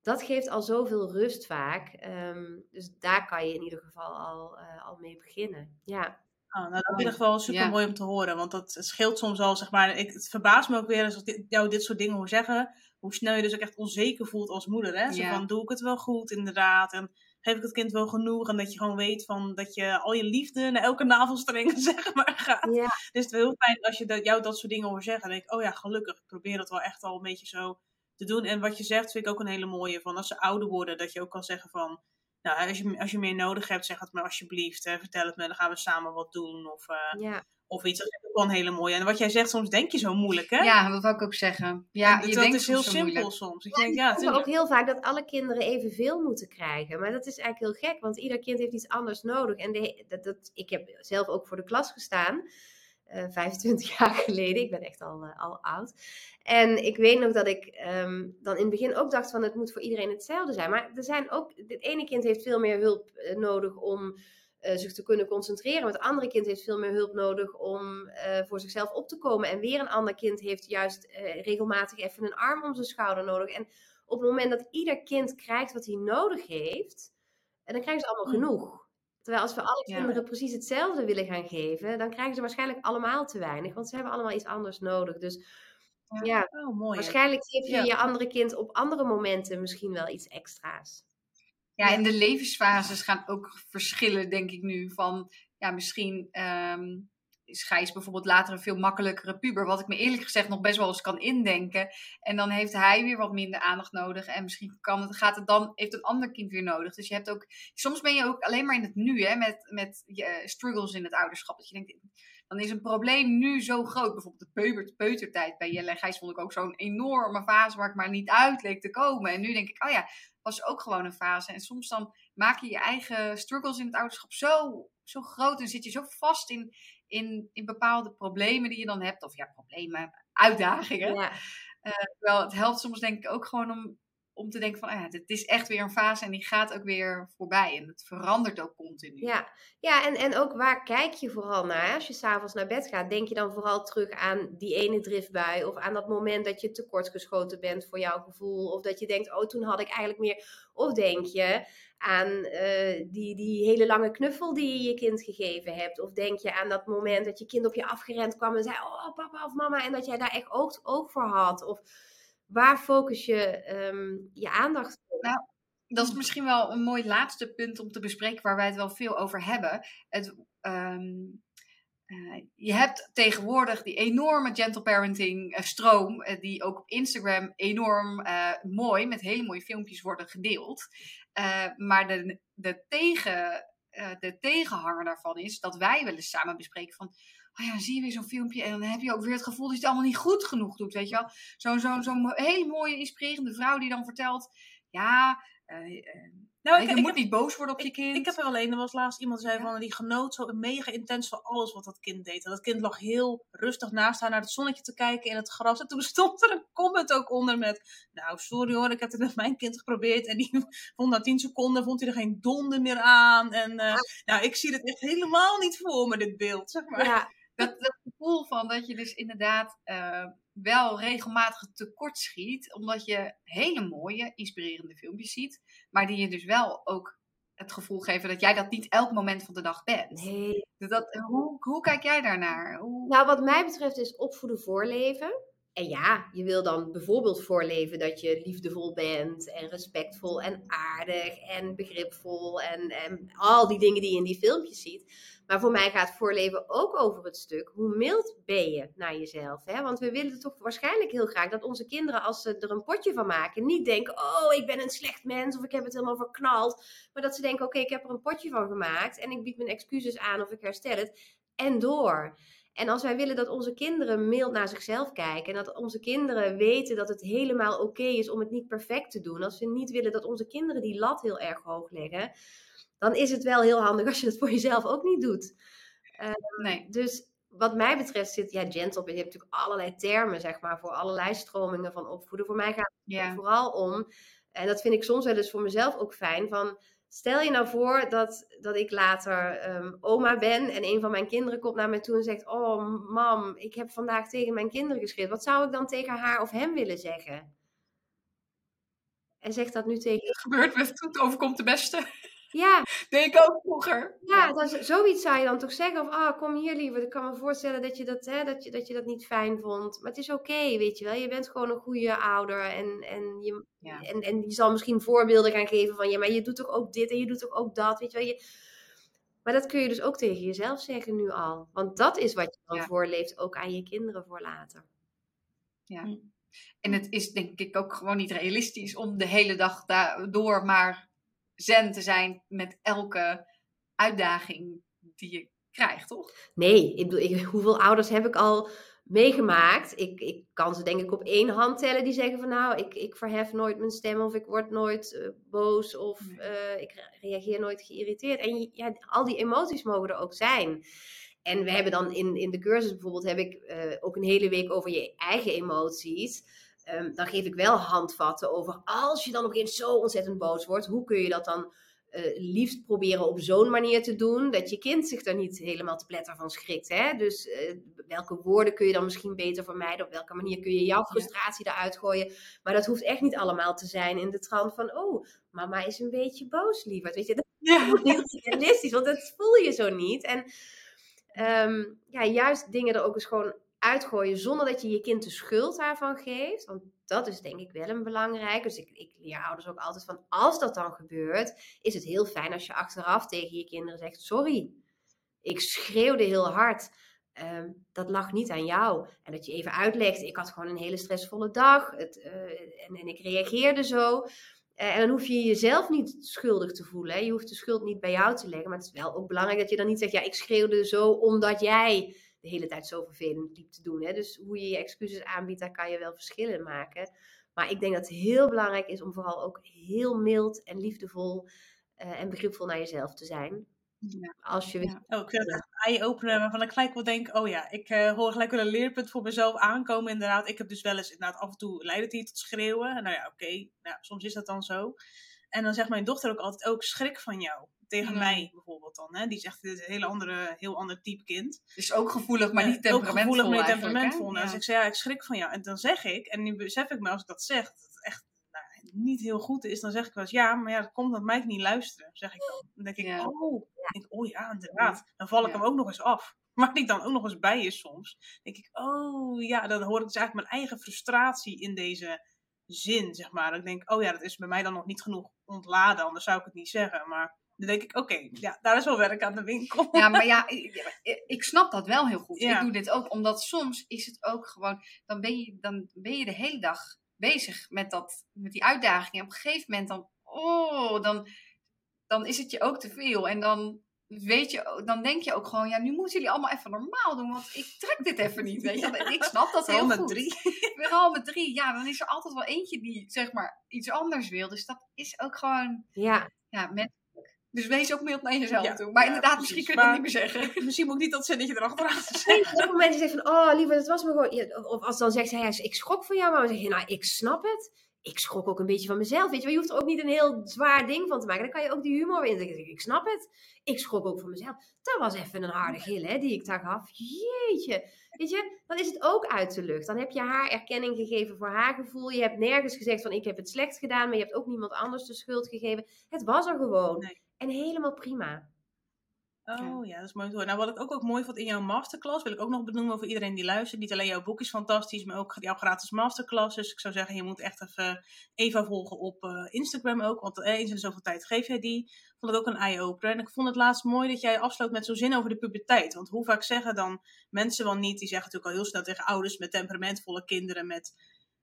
dat geeft al zoveel rust vaak. Ehm, dus daar kan je in ieder geval al, uh, al mee beginnen. Ja. Oh, nou, dat is echt wel super mooi om te horen. Want dat scheelt soms al, zeg maar. Ik, het verbaast me ook weer als ik jou dit soort dingen hoor zeggen. Hoe snel je dus ook echt onzeker voelt als moeder. Hè? Zo van, doe ik het wel goed inderdaad? En geef ik het kind wel genoeg? En dat je gewoon weet van, dat je al je liefde naar elke navelstreng zeg maar gaat. Ja. Dus het is heel fijn als je dat, jou dat soort dingen hoort zeggen. Dan denk ik, oh ja, gelukkig. Ik probeer dat wel echt al een beetje zo te doen. En wat je zegt, vind ik ook een hele mooie. Van als ze ouder worden, dat je ook kan zeggen van... Nou, als je, als je meer nodig hebt, zeg het me alsjeblieft. Hè, vertel het me, dan gaan we samen wat doen. Of, uh, ja. of iets. Dat is ook wel een hele mooie. En wat jij zegt, soms denk je zo moeilijk, hè? Ja, dat wil ik ook zeggen. Ja, je denkt is heel simpel moeilijk. soms. Ik denk, ja, het ook heel vaak dat alle kinderen evenveel moeten krijgen. Maar dat is eigenlijk heel gek, want ieder kind heeft iets anders nodig. En de, dat, dat, ik heb zelf ook voor de klas gestaan. 25 eh, jaar geleden. Ik ben echt al, uh, al oud. En ik weet nog dat ik um, dan in het begin ook dacht van het moet voor iedereen hetzelfde zijn. Maar er zijn ook, het ene kind heeft veel meer hulp uh, nodig om zich te kunnen concentreren. Maar het andere kind heeft veel meer hulp nodig om voor zichzelf op te komen. En weer een ander kind heeft juist regelmatig even een arm om zijn schouder nodig. En op het moment dat ieder kind krijgt wat hij nodig heeft, en dan krijgen ze allemaal genoeg. Terwijl als we alle kinderen precies hetzelfde willen gaan geven, dan krijgen ze waarschijnlijk allemaal te weinig, want ze hebben allemaal iets anders nodig. Dus ja, oh, mooi, waarschijnlijk geef je je andere kind op andere momenten misschien wel iets extra's. Ja, en de levensfases gaan ook verschillen, denk ik nu. Van ja, misschien um, is Gijs bijvoorbeeld later een veel makkelijkere puber. Wat ik me eerlijk gezegd nog best wel eens kan indenken. En dan heeft hij weer wat minder aandacht nodig. En misschien kan het, gaat het dan, heeft een ander kind weer nodig. Dus je hebt ook, soms ben je ook alleen maar in het nu, hè, met, met je struggles in het ouderschap. Dat je denkt, dan is een probleem nu zo groot. Bijvoorbeeld de peuter, peutertijd bij Jelle en Gijs vond ik ook zo'n enorme fase waar ik maar niet uit leek te komen. En nu denk ik, oh ja, was ook gewoon een fase. En soms dan maak je je eigen struggles in het ouderschap zo, zo groot en zit je zo vast in, in, in bepaalde problemen die je dan hebt. Of ja, problemen, uitdagingen. Ja. Uh, terwijl het helpt soms denk ik ook gewoon om, om te denken van, ah het is echt weer een fase en die gaat ook weer voorbij. En het verandert ook continu. Ja, ja en, en ook waar kijk je vooral naar? Als je s'avonds naar bed gaat, denk je dan vooral terug aan die ene driftbui of aan dat moment dat je tekortgeschoten bent voor jouw gevoel. Of dat je denkt, oh, toen had ik eigenlijk meer. Of denk je, aan uh, die, die hele lange knuffel die je je kind gegeven hebt? Of denk je aan dat moment dat je kind op je afgerend kwam en zei: Oh, papa of mama, en dat jij daar echt oog, oog voor had? Of waar focus je um, je aandacht op? Nou, dat is misschien wel een mooi laatste punt om te bespreken waar wij het wel veel over hebben. Het, um, uh, je hebt tegenwoordig die enorme gentle parenting uh, stroom, die ook op Instagram enorm mooi met hele mooie filmpjes worden gedeeld. Uh, maar de, de, tegen, uh, de tegenhanger daarvan is dat wij wel eens samen bespreken van... Oh ja, zie je weer zo'n filmpje en dan heb je ook weer het gevoel dat je het allemaal niet goed genoeg doet, weet je wel. Zo'n zo, hele mooie, inspirerende vrouw die dan vertelt... Ja, uh, nou, ik, je moet niet boos worden op je kind. Ik heb er alleen, er was laatst iemand die zei van die genoot zo mega intens van alles wat dat kind deed. En dat kind lag heel rustig naast haar naar het zonnetje te kijken in het gras. En toen stond er een comment ook onder met, nou sorry hoor, ik heb het met mijn kind geprobeerd. En die vond na 10 seconden vond hij er geen donder meer aan. En uh, nou, ik zie het echt helemaal niet voor me, dit beeld, zeg maar. Ja, dat, dat gevoel van dat je dus inderdaad uh, wel regelmatig tekort schiet, omdat je hele mooie, inspirerende filmpjes ziet, maar die je dus wel ook het gevoel geven dat jij dat niet elk moment van de dag bent. Nee. Dus dat, hoe, hoe kijk jij daarnaar? Hoe... Nou, wat mij betreft is opvoeden voorleven. En ja, je wil dan bijvoorbeeld voorleven dat je liefdevol bent en respectvol en aardig en begripvol en, en al die dingen die je in die filmpjes ziet. Maar voor mij gaat voorleven ook over het stuk hoe mild ben je naar jezelf. Hè? Want we willen toch waarschijnlijk heel graag dat onze kinderen, als ze er een potje van maken, niet denken: Oh, ik ben een slecht mens of ik heb het helemaal verknald. Maar dat ze denken: Oké, ik heb er een potje van gemaakt en ik bied mijn excuses aan of ik herstel het. En door. En als wij willen dat onze kinderen mild naar zichzelf kijken en dat onze kinderen weten dat het helemaal oké is om het niet perfect te doen, als we niet willen dat onze kinderen die lat heel erg hoog leggen, dan is het wel heel handig als je dat voor jezelf ook niet doet. Uh, nee. Dus wat mij betreft zit, ja, gentle, je hebt natuurlijk allerlei termen, zeg maar, voor allerlei stromingen van opvoeden. Voor mij gaat het vooral om, en dat vind ik soms wel eens voor mezelf ook fijn, van stel je nou voor dat, dat ik later um, oma ben en een van mijn kinderen komt naar mij toe en zegt, oh mam, ik heb vandaag tegen mijn kinderen geschreven. Wat zou ik dan tegen haar of hem willen zeggen? En zegt dat nu tegen... Het gebeurt het overkomt de beste. Ja. Deed ik ook vroeger. Ja, dan, zoiets zou je dan toch zeggen. Of, ah, kom hier liever. Ik kan me voorstellen dat je dat, hè, dat, je, dat, je dat niet fijn vond. Maar het is oké, weet je wel. Je bent gewoon een goede ouder. En, en, je, en, en je zal misschien voorbeelden gaan geven van... Ja, maar je doet toch ook dit en je doet toch ook dat. Weet je wel. Je, Maar dat kun je dus ook tegen jezelf zeggen nu al. Want dat is wat je dan Ja. voorleeft, ook aan je kinderen voor later. Ja. Hm. En het is denk ik ook gewoon niet realistisch om de hele dag door maar zen te zijn met elke uitdaging die je krijgt, toch? Nee, ik bedoel, ik, hoeveel ouders heb ik al meegemaakt? Ik, ik kan ze denk ik op één hand tellen die zeggen van nou, ik, ik verhef nooit mijn stem of ik word nooit eh, boos of Nee. eh, ik re- reageer nooit geïrriteerd. En ja, al die emoties mogen er ook zijn. En we hebben dan in, in de cursus bijvoorbeeld, heb ik eh, ook een hele week over je eigen emoties. Ehm, dan geef ik wel handvatten over als je dan opeens zo ontzettend boos wordt, hoe kun je dat dan eh, liefst proberen op zo'n manier te doen dat je kind zich er niet helemaal te pletter van schrikt. Hè? Dus eh, welke woorden kun je dan misschien beter vermijden? Op welke manier kun je jouw frustratie eruit gooien? Maar dat hoeft echt niet allemaal te zijn in de trant van, oh, mama is een beetje boos, lieverd. Weet je, dat is niet realistisch, want dat voel je zo niet. En ehm, ja, juist dingen er ook eens gewoon uitgooien zonder dat je je kind de schuld daarvan geeft. Want dat is denk ik wel een belangrijk. Dus ik, ik leer ouders ook altijd van, als dat dan gebeurt, is het heel fijn als je achteraf tegen je kinderen zegt, sorry, ik schreeuwde heel hard. Ehm, dat lag niet aan jou. En dat je even uitlegt, ik had gewoon een hele stressvolle dag het, eh, en, ik reageerde zo. Eh, en dan hoef je jezelf niet schuldig te voelen. Je hoeft de schuld niet bij jou te leggen. Maar het is wel ook belangrijk dat je dan niet zegt, ja, ik schreeuwde zo omdat jij de hele tijd zo vervelend liep te doen. Hè. Dus hoe je je excuses aanbiedt, daar kan je wel verschillen maken. Maar ik denk dat het heel belangrijk is om vooral ook heel mild en liefdevol eh, en begripvol naar jezelf te zijn. Ja. Als je Ja. Oh, het echt een eye-opener waarvan ik gelijk wel denk, oh ja, ik eh, hoor gelijk wel een leerpunt voor mezelf aankomen inderdaad. Ik heb dus wel eens inderdaad af en toe leidt het hier tot schreeuwen. En nou ja, oké, nou, soms is dat dan zo. En dan zegt mijn dochter ook altijd ook schrik van jou. Tegen Mm. mij bijvoorbeeld dan. Hè? Die zegt, dit is een hele andere, heel ander type kind. Dus ook gevoelig, maar niet temperamentvol Ook gevoelig, maar niet temperamentvol. Nou, Ja. Dus ik zei, ja, ik schrik van jou. En dan zeg ik, en nu besef ik me als ik dat zeg, dat het echt nou, niet heel goed is. Dan zeg ik wel eens, ja, maar ja, dat komt omdat mij niet luisteren. Zeg ik dan. Dan denk ik, Ja. oh, denk, oh ja, inderdaad. Dan val ik Ja. hem ook nog eens af. Waar die dan ook nog eens bij is soms. denk ik, oh ja, dan hoor ik dus eigenlijk mijn eigen frustratie in deze zin, zeg maar. Dan denk ik, oh ja, dat is bij mij dan nog niet genoeg ontladen. Anders zou ik het niet zeggen. Maar dan denk ik, oké, ja, daar is wel werk aan de winkel. Ja, maar ja, ik, snap dat wel heel goed. Ja. Ik doe dit ook, omdat soms is het ook gewoon, dan ben je, dan ben je de hele dag bezig met, dat, met die uitdaging. En op een gegeven moment dan, oh, dan, dan is het je ook te veel. En dan weet je, dan denk je ook gewoon, ja, nu moeten jullie allemaal even normaal doen, want ik trek dit even niet, weet je. wel. Ik snap dat heel met goed. drie. Vooral met drie, ja, dan is er altijd wel eentje die, zeg maar, iets anders wil. Dus dat is ook gewoon, Ja, ja, menselijk. Dus wees ook mild naar jezelf Ja, toe. Maar ja, inderdaad, precies. misschien kun je dat niet meer zeggen. Misschien moet ik niet dat zinnetje erachteraan Nee, zeggen. op het moment zegt van, oh liever, dat was me gewoon... Of als dan zegt hij, ik schrok van jou, maar dan zeg je, nou, ik snap het. Ik schrok ook een beetje van mezelf, weet je. Je hoeft er ook niet een heel zwaar ding van te maken. Dan kan je ook die humor in zeggen. Ik snap het. Ik schrok ook van mezelf. Dat was even een harde gil, hè, die ik daar gaf. Jeetje. Weet je, dan is het ook uit de lucht. Dan heb je haar erkenning gegeven voor haar gevoel. Je hebt nergens gezegd van, ik heb het slecht gedaan, maar je hebt ook niemand anders de schuld gegeven. Het was er gewoon. Nee. En helemaal prima. Oh ja, dat is mooi te horen. Nou, wat ik ook, ook mooi vond in jouw masterclass, wil ik ook nog benoemen voor iedereen die luistert. Niet alleen jouw boek is fantastisch, maar ook jouw gratis masterclass. Dus ik zou zeggen, je moet echt even Eva volgen op eh, Instagram ook. Want eh, eens in zoveel tijd geef jij die. Vond het ook een eye-opener. En ik vond het laatst mooi dat jij afsloot met zo'n zin over de puberteit. Want hoe vaak zeggen dan mensen wel niet, die zeggen natuurlijk al heel snel tegen ouders met temperamentvolle kinderen, met...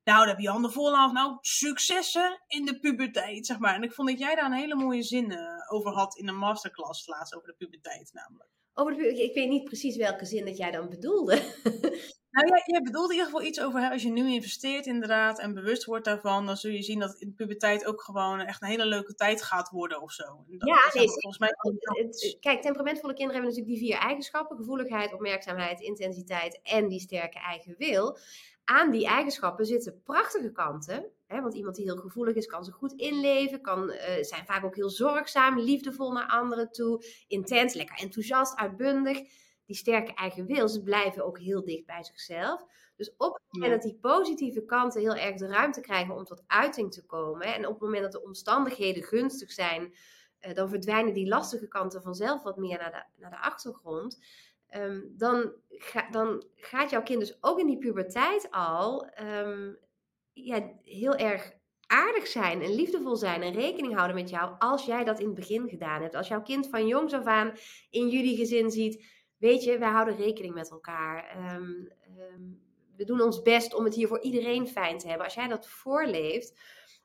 Nou, daar heb je handen vol aan. Nou, successen in de puberteit, zeg maar. En ik vond dat jij daar een hele mooie zin eh, over had in een masterclass laatst over de puberteit namelijk. Over de, ik, weet niet precies welke zin dat jij dan bedoelde. Nou, jij, jij bedoelt in ieder geval iets over, hè, als je nu investeert inderdaad en bewust wordt daarvan, dan zul je zien dat in de puberteit ook gewoon echt een hele leuke tijd gaat worden of zo. En dat Ja, nee, volgens mij kijk, temperamentvolle kinderen hebben natuurlijk die vier eigenschappen: gevoeligheid, opmerkzaamheid, intensiteit en die sterke eigen wil. Aan die eigenschappen zitten prachtige kanten. Hè, want iemand die heel gevoelig is, kan zich goed inleven, kan, eh, zijn vaak ook heel zorgzaam, liefdevol naar anderen toe, intens, lekker enthousiast, uitbundig. Die sterke eigen wil, ze blijven ook heel dicht bij zichzelf. Dus op het moment dat die positieve kanten heel erg de ruimte krijgen om tot uiting te komen, en op het moment dat de omstandigheden gunstig zijn, eh, dan verdwijnen die lastige kanten vanzelf wat meer naar de, naar de achtergrond. Ehm, dan, dan gaat jouw kind dus ook in die puberteit al ehm, ja, heel erg aardig zijn en liefdevol zijn en rekening houden met jou als jij dat in het begin gedaan hebt. Als jouw kind van jongs af aan in jullie gezin ziet, weet je, wij houden rekening met elkaar. Ehm, we doen ons best om het hier voor iedereen fijn te hebben. Als jij dat voorleeft,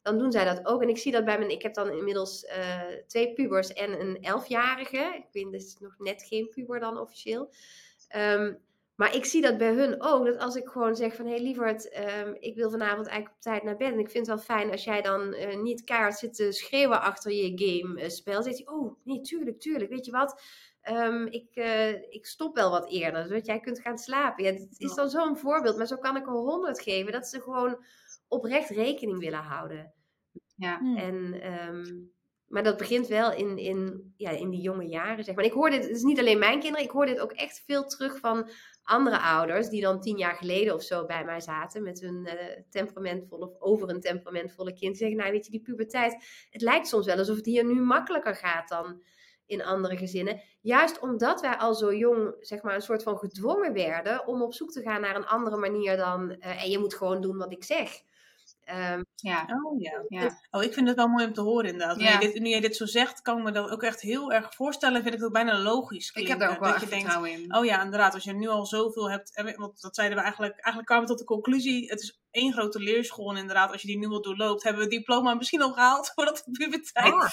dan doen zij dat ook. En ik zie dat bij mijn, ik heb dan inmiddels uh, twee pubers en een elfjarige. Ik weet, dat is nog net geen puber dan officieel. Um, maar ik zie dat bij hun ook, dat als ik gewoon zeg van... hé hey, lieverd, um, ik wil vanavond eigenlijk op tijd naar bed... en ik vind het wel fijn als jij dan uh, niet keihard zit te schreeuwen achter je game-spel. Uh, zegt hij, oh nee, tuurlijk, tuurlijk. Weet je wat, um, ik, uh, ik stop wel wat eerder, zodat jij kunt gaan slapen. Ja, het is dan zo'n voorbeeld, maar zo kan ik er honderd geven... dat ze gewoon oprecht rekening willen houden. Ja. En... Um, maar dat begint wel in, in, ja, in die jonge jaren, zeg maar. ik hoor dit, het is niet alleen mijn kinderen, ik hoor dit ook echt veel terug van andere ouders die dan tien jaar geleden of zo bij mij zaten met hun uh, temperamentvolle of over een temperamentvolle kind. Die zeggen, nou weet je, die puberteit, het lijkt soms wel alsof het hier nu makkelijker gaat dan in andere gezinnen. Juist omdat wij al zo jong, zeg maar, een soort van gedwongen werden om op zoek te gaan naar een andere manier dan, uh, en je moet gewoon doen wat ik zeg. Um, ja. Oh ja. ja. Oh, ik vind het wel mooi om te horen inderdaad. Ja. Nu, je dit, nu je dit zo zegt, kan ik me dat ook echt heel erg voorstellen. Vind ik het bijna logisch klinken. Ik heb daar ook wel denkt, in. Oh ja, inderdaad. Als je nu al zoveel hebt, want dat zeiden we eigenlijk, eigenlijk kwamen we tot de conclusie. Het is één grote leerschool en inderdaad, als je die nu al doorloopt, hebben we het diploma misschien al gehaald voordat de puberteit oh.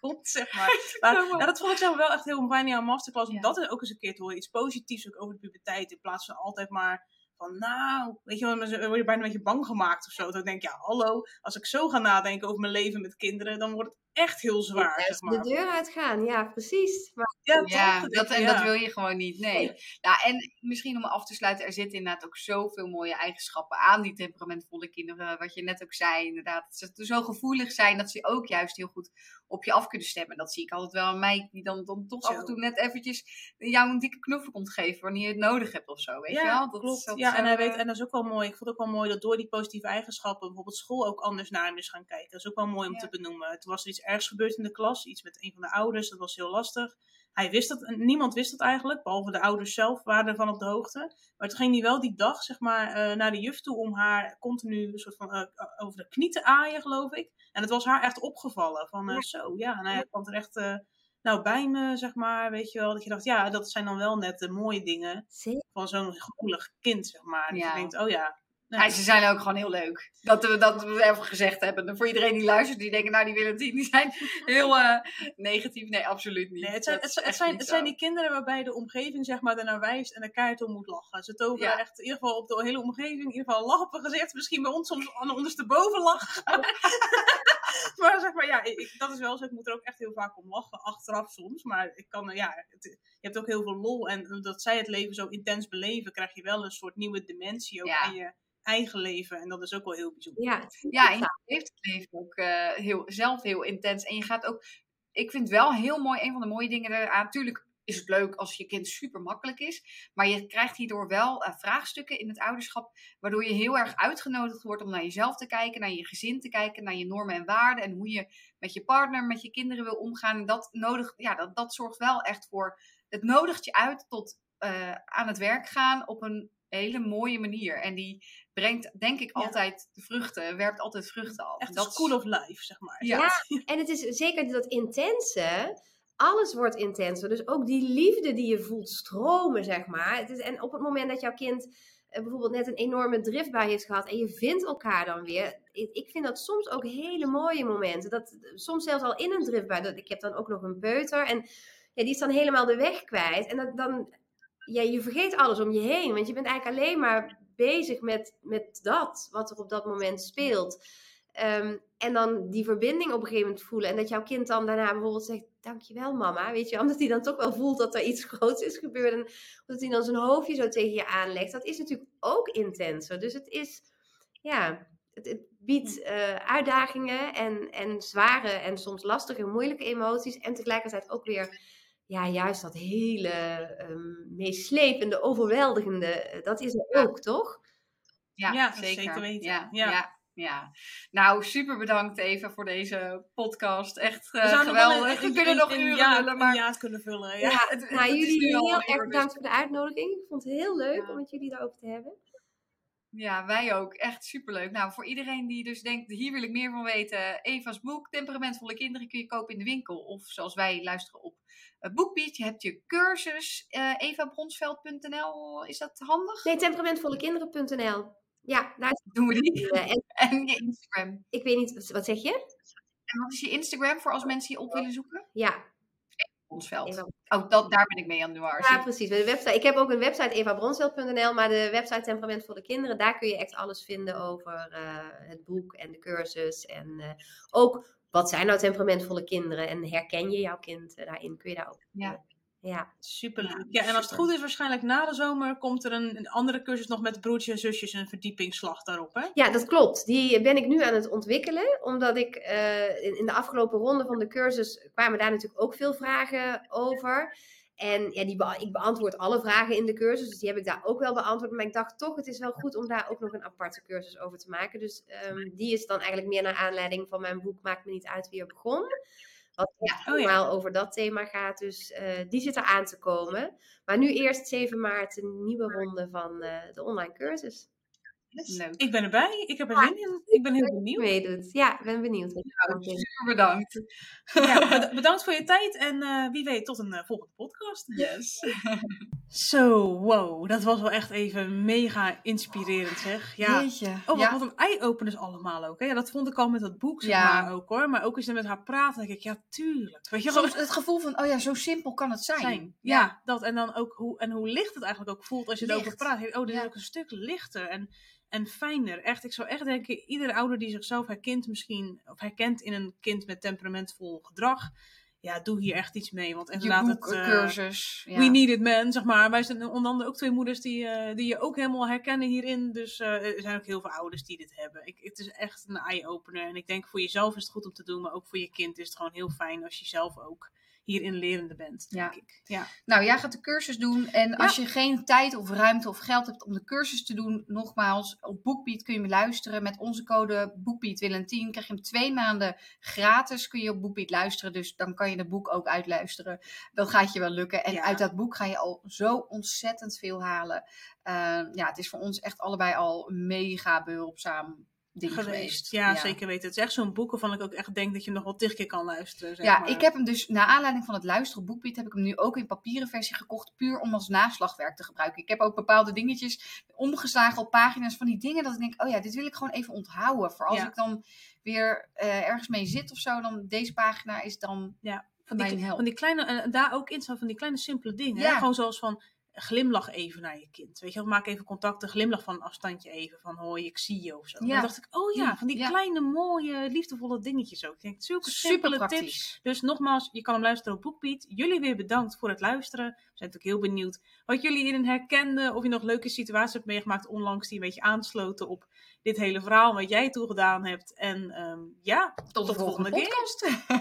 komt, zeg maar. maar dat vond ik zelf wel echt heel fijn in jouw masterclass, om dat ook eens een keer te horen. Iets positiefs ook over de puberteit, in plaats van altijd maar van nou, weet je wel, dan word je bijna een beetje bang gemaakt of zo. Dan denk je, ja, hallo, als ik zo ga nadenken over mijn leven met kinderen, dan wordt het echt heel zwaar. zeg maar. De deur uitgaan, ja, precies. Maar, ja, ja dat, en dat wil je gewoon niet, nee. Ja, en misschien om af te sluiten, er zitten inderdaad ook zoveel mooie eigenschappen aan die temperamentvolle kinderen. Wat je net ook zei, inderdaad. Dat ze zo gevoelig zijn dat ze ook juist heel goed op je af kunnen stemmen. Dat zie ik altijd wel aan mij, die dan, dan toch af en toe net eventjes jou een dikke knuffel komt geven wanneer je het nodig hebt of zo. Weet je wel? Dat, klopt. Ja, en hij weet, en dat is ook wel mooi. Ik vond het ook wel mooi dat door die positieve eigenschappen bijvoorbeeld school ook anders naar hem is gaan kijken. Dat is ook wel mooi om te benoemen. Toen was er iets ergs gebeurd in de klas, iets met een van de ouders, dat was heel lastig. Hij wist dat, niemand wist dat eigenlijk, behalve de ouders zelf waren ervan op de hoogte. Maar toen ging hij wel die dag, zeg maar, uh, naar de juf toe om haar continu een soort van uh, over de knie te aaien, geloof ik. En het was haar echt opgevallen. Van uh, zo, ja, en hij kwam er echt nou, bij me, zeg maar, weet je wel. Dat je dacht, ja, dat zijn dan wel net de mooie dingen van zo'n gevoelig kind, zeg maar. Dat je denkt, oh ja, Nee. ze zijn ook gewoon heel leuk. Dat we dat we even gezegd hebben. Voor iedereen die luistert, die denken, nou die willen het zien. Die zijn heel uh, negatief. Nee, absoluut niet. Nee, het, zijn, het, zijn, het zijn die kinderen waarbij de omgeving zeg maar ernaar wijst en er keihard om moet lachen. Ze toveren ja. echt in ieder geval op de hele omgeving, in ieder geval lach op een gezicht. Misschien bij ons soms aan ondersteboven lachen. maar zeg maar, ja, ik, dat is wel zo. Ik moet er ook echt heel vaak om lachen, achteraf soms. Maar ik kan, ja, het, je hebt ook heel veel lol. En dat zij het leven zo intens beleven, krijg je wel een soort nieuwe dimensie ook aan je eigen leven. En dat is ook wel heel bijzonder. Ja, ja en je leeft het leven ook uh, heel, zelf heel intens. En je gaat ook, ik vind wel heel mooi, een van de mooie dingen eraan. Natuurlijk is het leuk als je kind super makkelijk is. Maar je krijgt hierdoor wel uh, vraagstukken in het ouderschap. Waardoor je heel erg uitgenodigd wordt om naar jezelf te kijken, naar je gezin te kijken, naar je normen en waarden. En hoe je met je partner, met je kinderen wil omgaan. En dat, nodig, ja, dat, dat zorgt wel echt voor. Het nodigt je uit tot uh, aan het werk gaan op een hele mooie manier. En die brengt, denk ik, altijd de vruchten, werpt altijd vruchten af. Echt dat school of life, zeg maar. Ja. ja, en het is zeker dat intense. Alles wordt intenser. Dus ook die liefde die je voelt stromen, zeg maar. Het is, en op het moment dat jouw kind eh, bijvoorbeeld net een enorme driftbui heeft gehad en je vindt elkaar dan weer. Ik, vind dat soms ook hele mooie momenten. Dat, soms zelfs al in een driftbui. Ik heb dan ook nog een peuter en ja, die is dan helemaal de weg kwijt. En dan, ja, je vergeet alles om je heen. Want je bent eigenlijk alleen maar bezig met, met dat, wat er op dat moment speelt. Ehm, en dan die verbinding op een gegeven moment voelen. En dat jouw kind dan daarna bijvoorbeeld zegt: Dankjewel, mama. Weet je, omdat hij dan toch wel voelt dat er iets groots is gebeurd. En dat hij dan zijn hoofdje zo tegen je aanlegt. Dat is natuurlijk ook intenser. Dus het is, ja, het, het biedt uh, uitdagingen en, en zware en soms lastige en moeilijke emoties. En tegelijkertijd ook weer ja, juist dat hele um, meeslepende, overweldigende, eh, dat is er ook, toch? Ja, ja zeker. zeker weten. Ja, ja. ja, Nou, super bedankt even voor deze podcast. Echt uh, geweldig. We kunnen nog uren ja, vullen, maar... ja, kunnen vullen. Ja. ja het, nou, jullie heel erg bedankt voor de uitnodiging. Ik vond het heel leuk om met jullie daarover te hebben. Ja, wij ook. Echt superleuk. Nou, voor iedereen die dus denkt, hier wil ik meer van weten. Eva's boek, Temperamentvolle Kinderen, kun je kopen in de winkel. Of zoals wij luisteren op uh, Boekbeat. Je hebt je cursus, uh, evabronsveld.nl. Is dat handig? Nee, temperamentvollekinderen.nl. Ja, daar doen we die. En, en je Instagram. Ik weet niet, wat zeg je? En wat is je Instagram voor als mensen je op willen zoeken? Ja. Bronsveld. Oh, dat, daar ben ik mee aan de war. Ja, precies. De website, ik heb ook een website, evabronsveld.nl, maar de website Temperamentvolle Kinderen, daar kun je echt alles vinden over uh, het boek en de cursus. En uh, ook, wat zijn nou temperamentvolle kinderen? En herken je jouw kind daarin? Kun je daar ook ja. Ja, superleuk. Ja, en als het goed is, waarschijnlijk na de zomer komt er een, een andere cursus nog met broertjes en zusjes een verdiepingsslag daarop, hè? Ja, dat klopt. Die ben ik nu aan het ontwikkelen, omdat ik uh, in, in, de afgelopen ronde van de cursus kwamen daar natuurlijk ook veel vragen over. En ja, die be ik beantwoord alle vragen in de cursus, dus die heb ik daar ook wel beantwoord. Maar ik dacht toch, het is wel goed om daar ook nog een aparte cursus over te maken. Dus um, die is dan eigenlijk meer naar aanleiding van mijn boek Maakt me niet uit wie er begon. Wat ja, normaal oh ja. over dat thema gaat. Dus uh, die zit er aan te komen. Maar nu eerst 7 maart een nieuwe ronde van uh, de online cursus. Leuk. Ik ben erbij. Ik heb er zin in. Ik ben heel benieuwd. Meedoet. Ja, ik ben benieuwd. Nou, super bedankt. Ja, bedankt voor je tijd en uh, wie weet tot een volgende podcast. Yes. Zo, wow. Dat was wel echt even mega inspirerend zeg. Ja. Jeetje. Oh, ja. wat een eye-openers allemaal ook. Hè? Ja, dat vond ik al met dat boek zeg Ja. maar ook hoor. Maar ook als je met haar praat, dan denk ik, ja tuurlijk. Weet je, Soms het gevoel van, oh ja, zo simpel kan het zijn. zijn. Ja, dat. En dan ook hoe, en hoe licht het eigenlijk ook voelt als je erover praat. Oh, dit is ook een stuk lichter en, en fijner. Echt, ik zou echt denken, iedere ouder die zichzelf herkent misschien, of herkent in een kind met temperamentvol gedrag. Ja, doe hier echt iets mee. Want Je inderdaad, boek, het, eh, cursus. Ja. We need it, man, zeg maar. Wij zijn onder andere ook twee moeders die, eh, die je ook helemaal herkennen hierin. Dus eh, er zijn ook heel veel ouders die dit hebben. Ik, het is echt een eye-opener. En ik denk voor jezelf is het goed om te doen, maar ook voor je kind is het gewoon heel fijn als je zelf ook hierin lerende bent, denk Ja. ik. Ja. Nou, jij gaat de cursus doen. En als je geen tijd of ruimte of geld hebt om de cursus te doen, nogmaals, op BookBeat kun je me luisteren. Met onze code BookBeat10 krijg je hem twee maanden gratis. Kun je op BookBeat luisteren. Dus dan kan je het boek ook uitluisteren. Dat gaat je wel lukken. En Ja. uit dat boek ga je al zo ontzettend veel halen. Uh, ja, het is voor ons echt allebei al mega behulpzaam ding geweest. geweest. Ja, zeker weten. Het is echt zo'n boek waarvan ik ook echt denk dat je nog wel tig keer kan luisteren. Zeg Ja, maar. ik heb hem dus, naar aanleiding van het luisteren op BookBeat, heb ik hem nu ook in papieren versie gekocht, puur om als naslagwerk te gebruiken. Ik heb ook bepaalde dingetjes omgeslagen op pagina's van die dingen, dat ik denk, oh ja, dit wil ik gewoon even onthouden. Voor als Ja. ik dan weer uh, ergens mee zit of zo, dan deze pagina is dan Ja, van die, help. van die kleine, en daar ook in staan van die kleine simpele dingen. Ja. Hè? Gewoon zoals van, glimlach even naar je kind. Weet je, maak even contact, een glimlach van een afstandje even. Van hoi, ik zie je of zo. Ja. Dan dacht ik, oh ja, van die Ja. kleine, mooie, liefdevolle dingetjes ook. Ik denk, zulke super simpele tips. Dus nogmaals, je kan hem luisteren op BookBeat. Jullie weer bedankt voor het luisteren. We zijn natuurlijk heel benieuwd wat jullie hierin herkenden. Of je nog leuke situaties hebt meegemaakt onlangs die een beetje aansloten op dit hele verhaal. Wat jij toegedaan hebt. En ehm, ja, Tot, de volgende, volgende keer.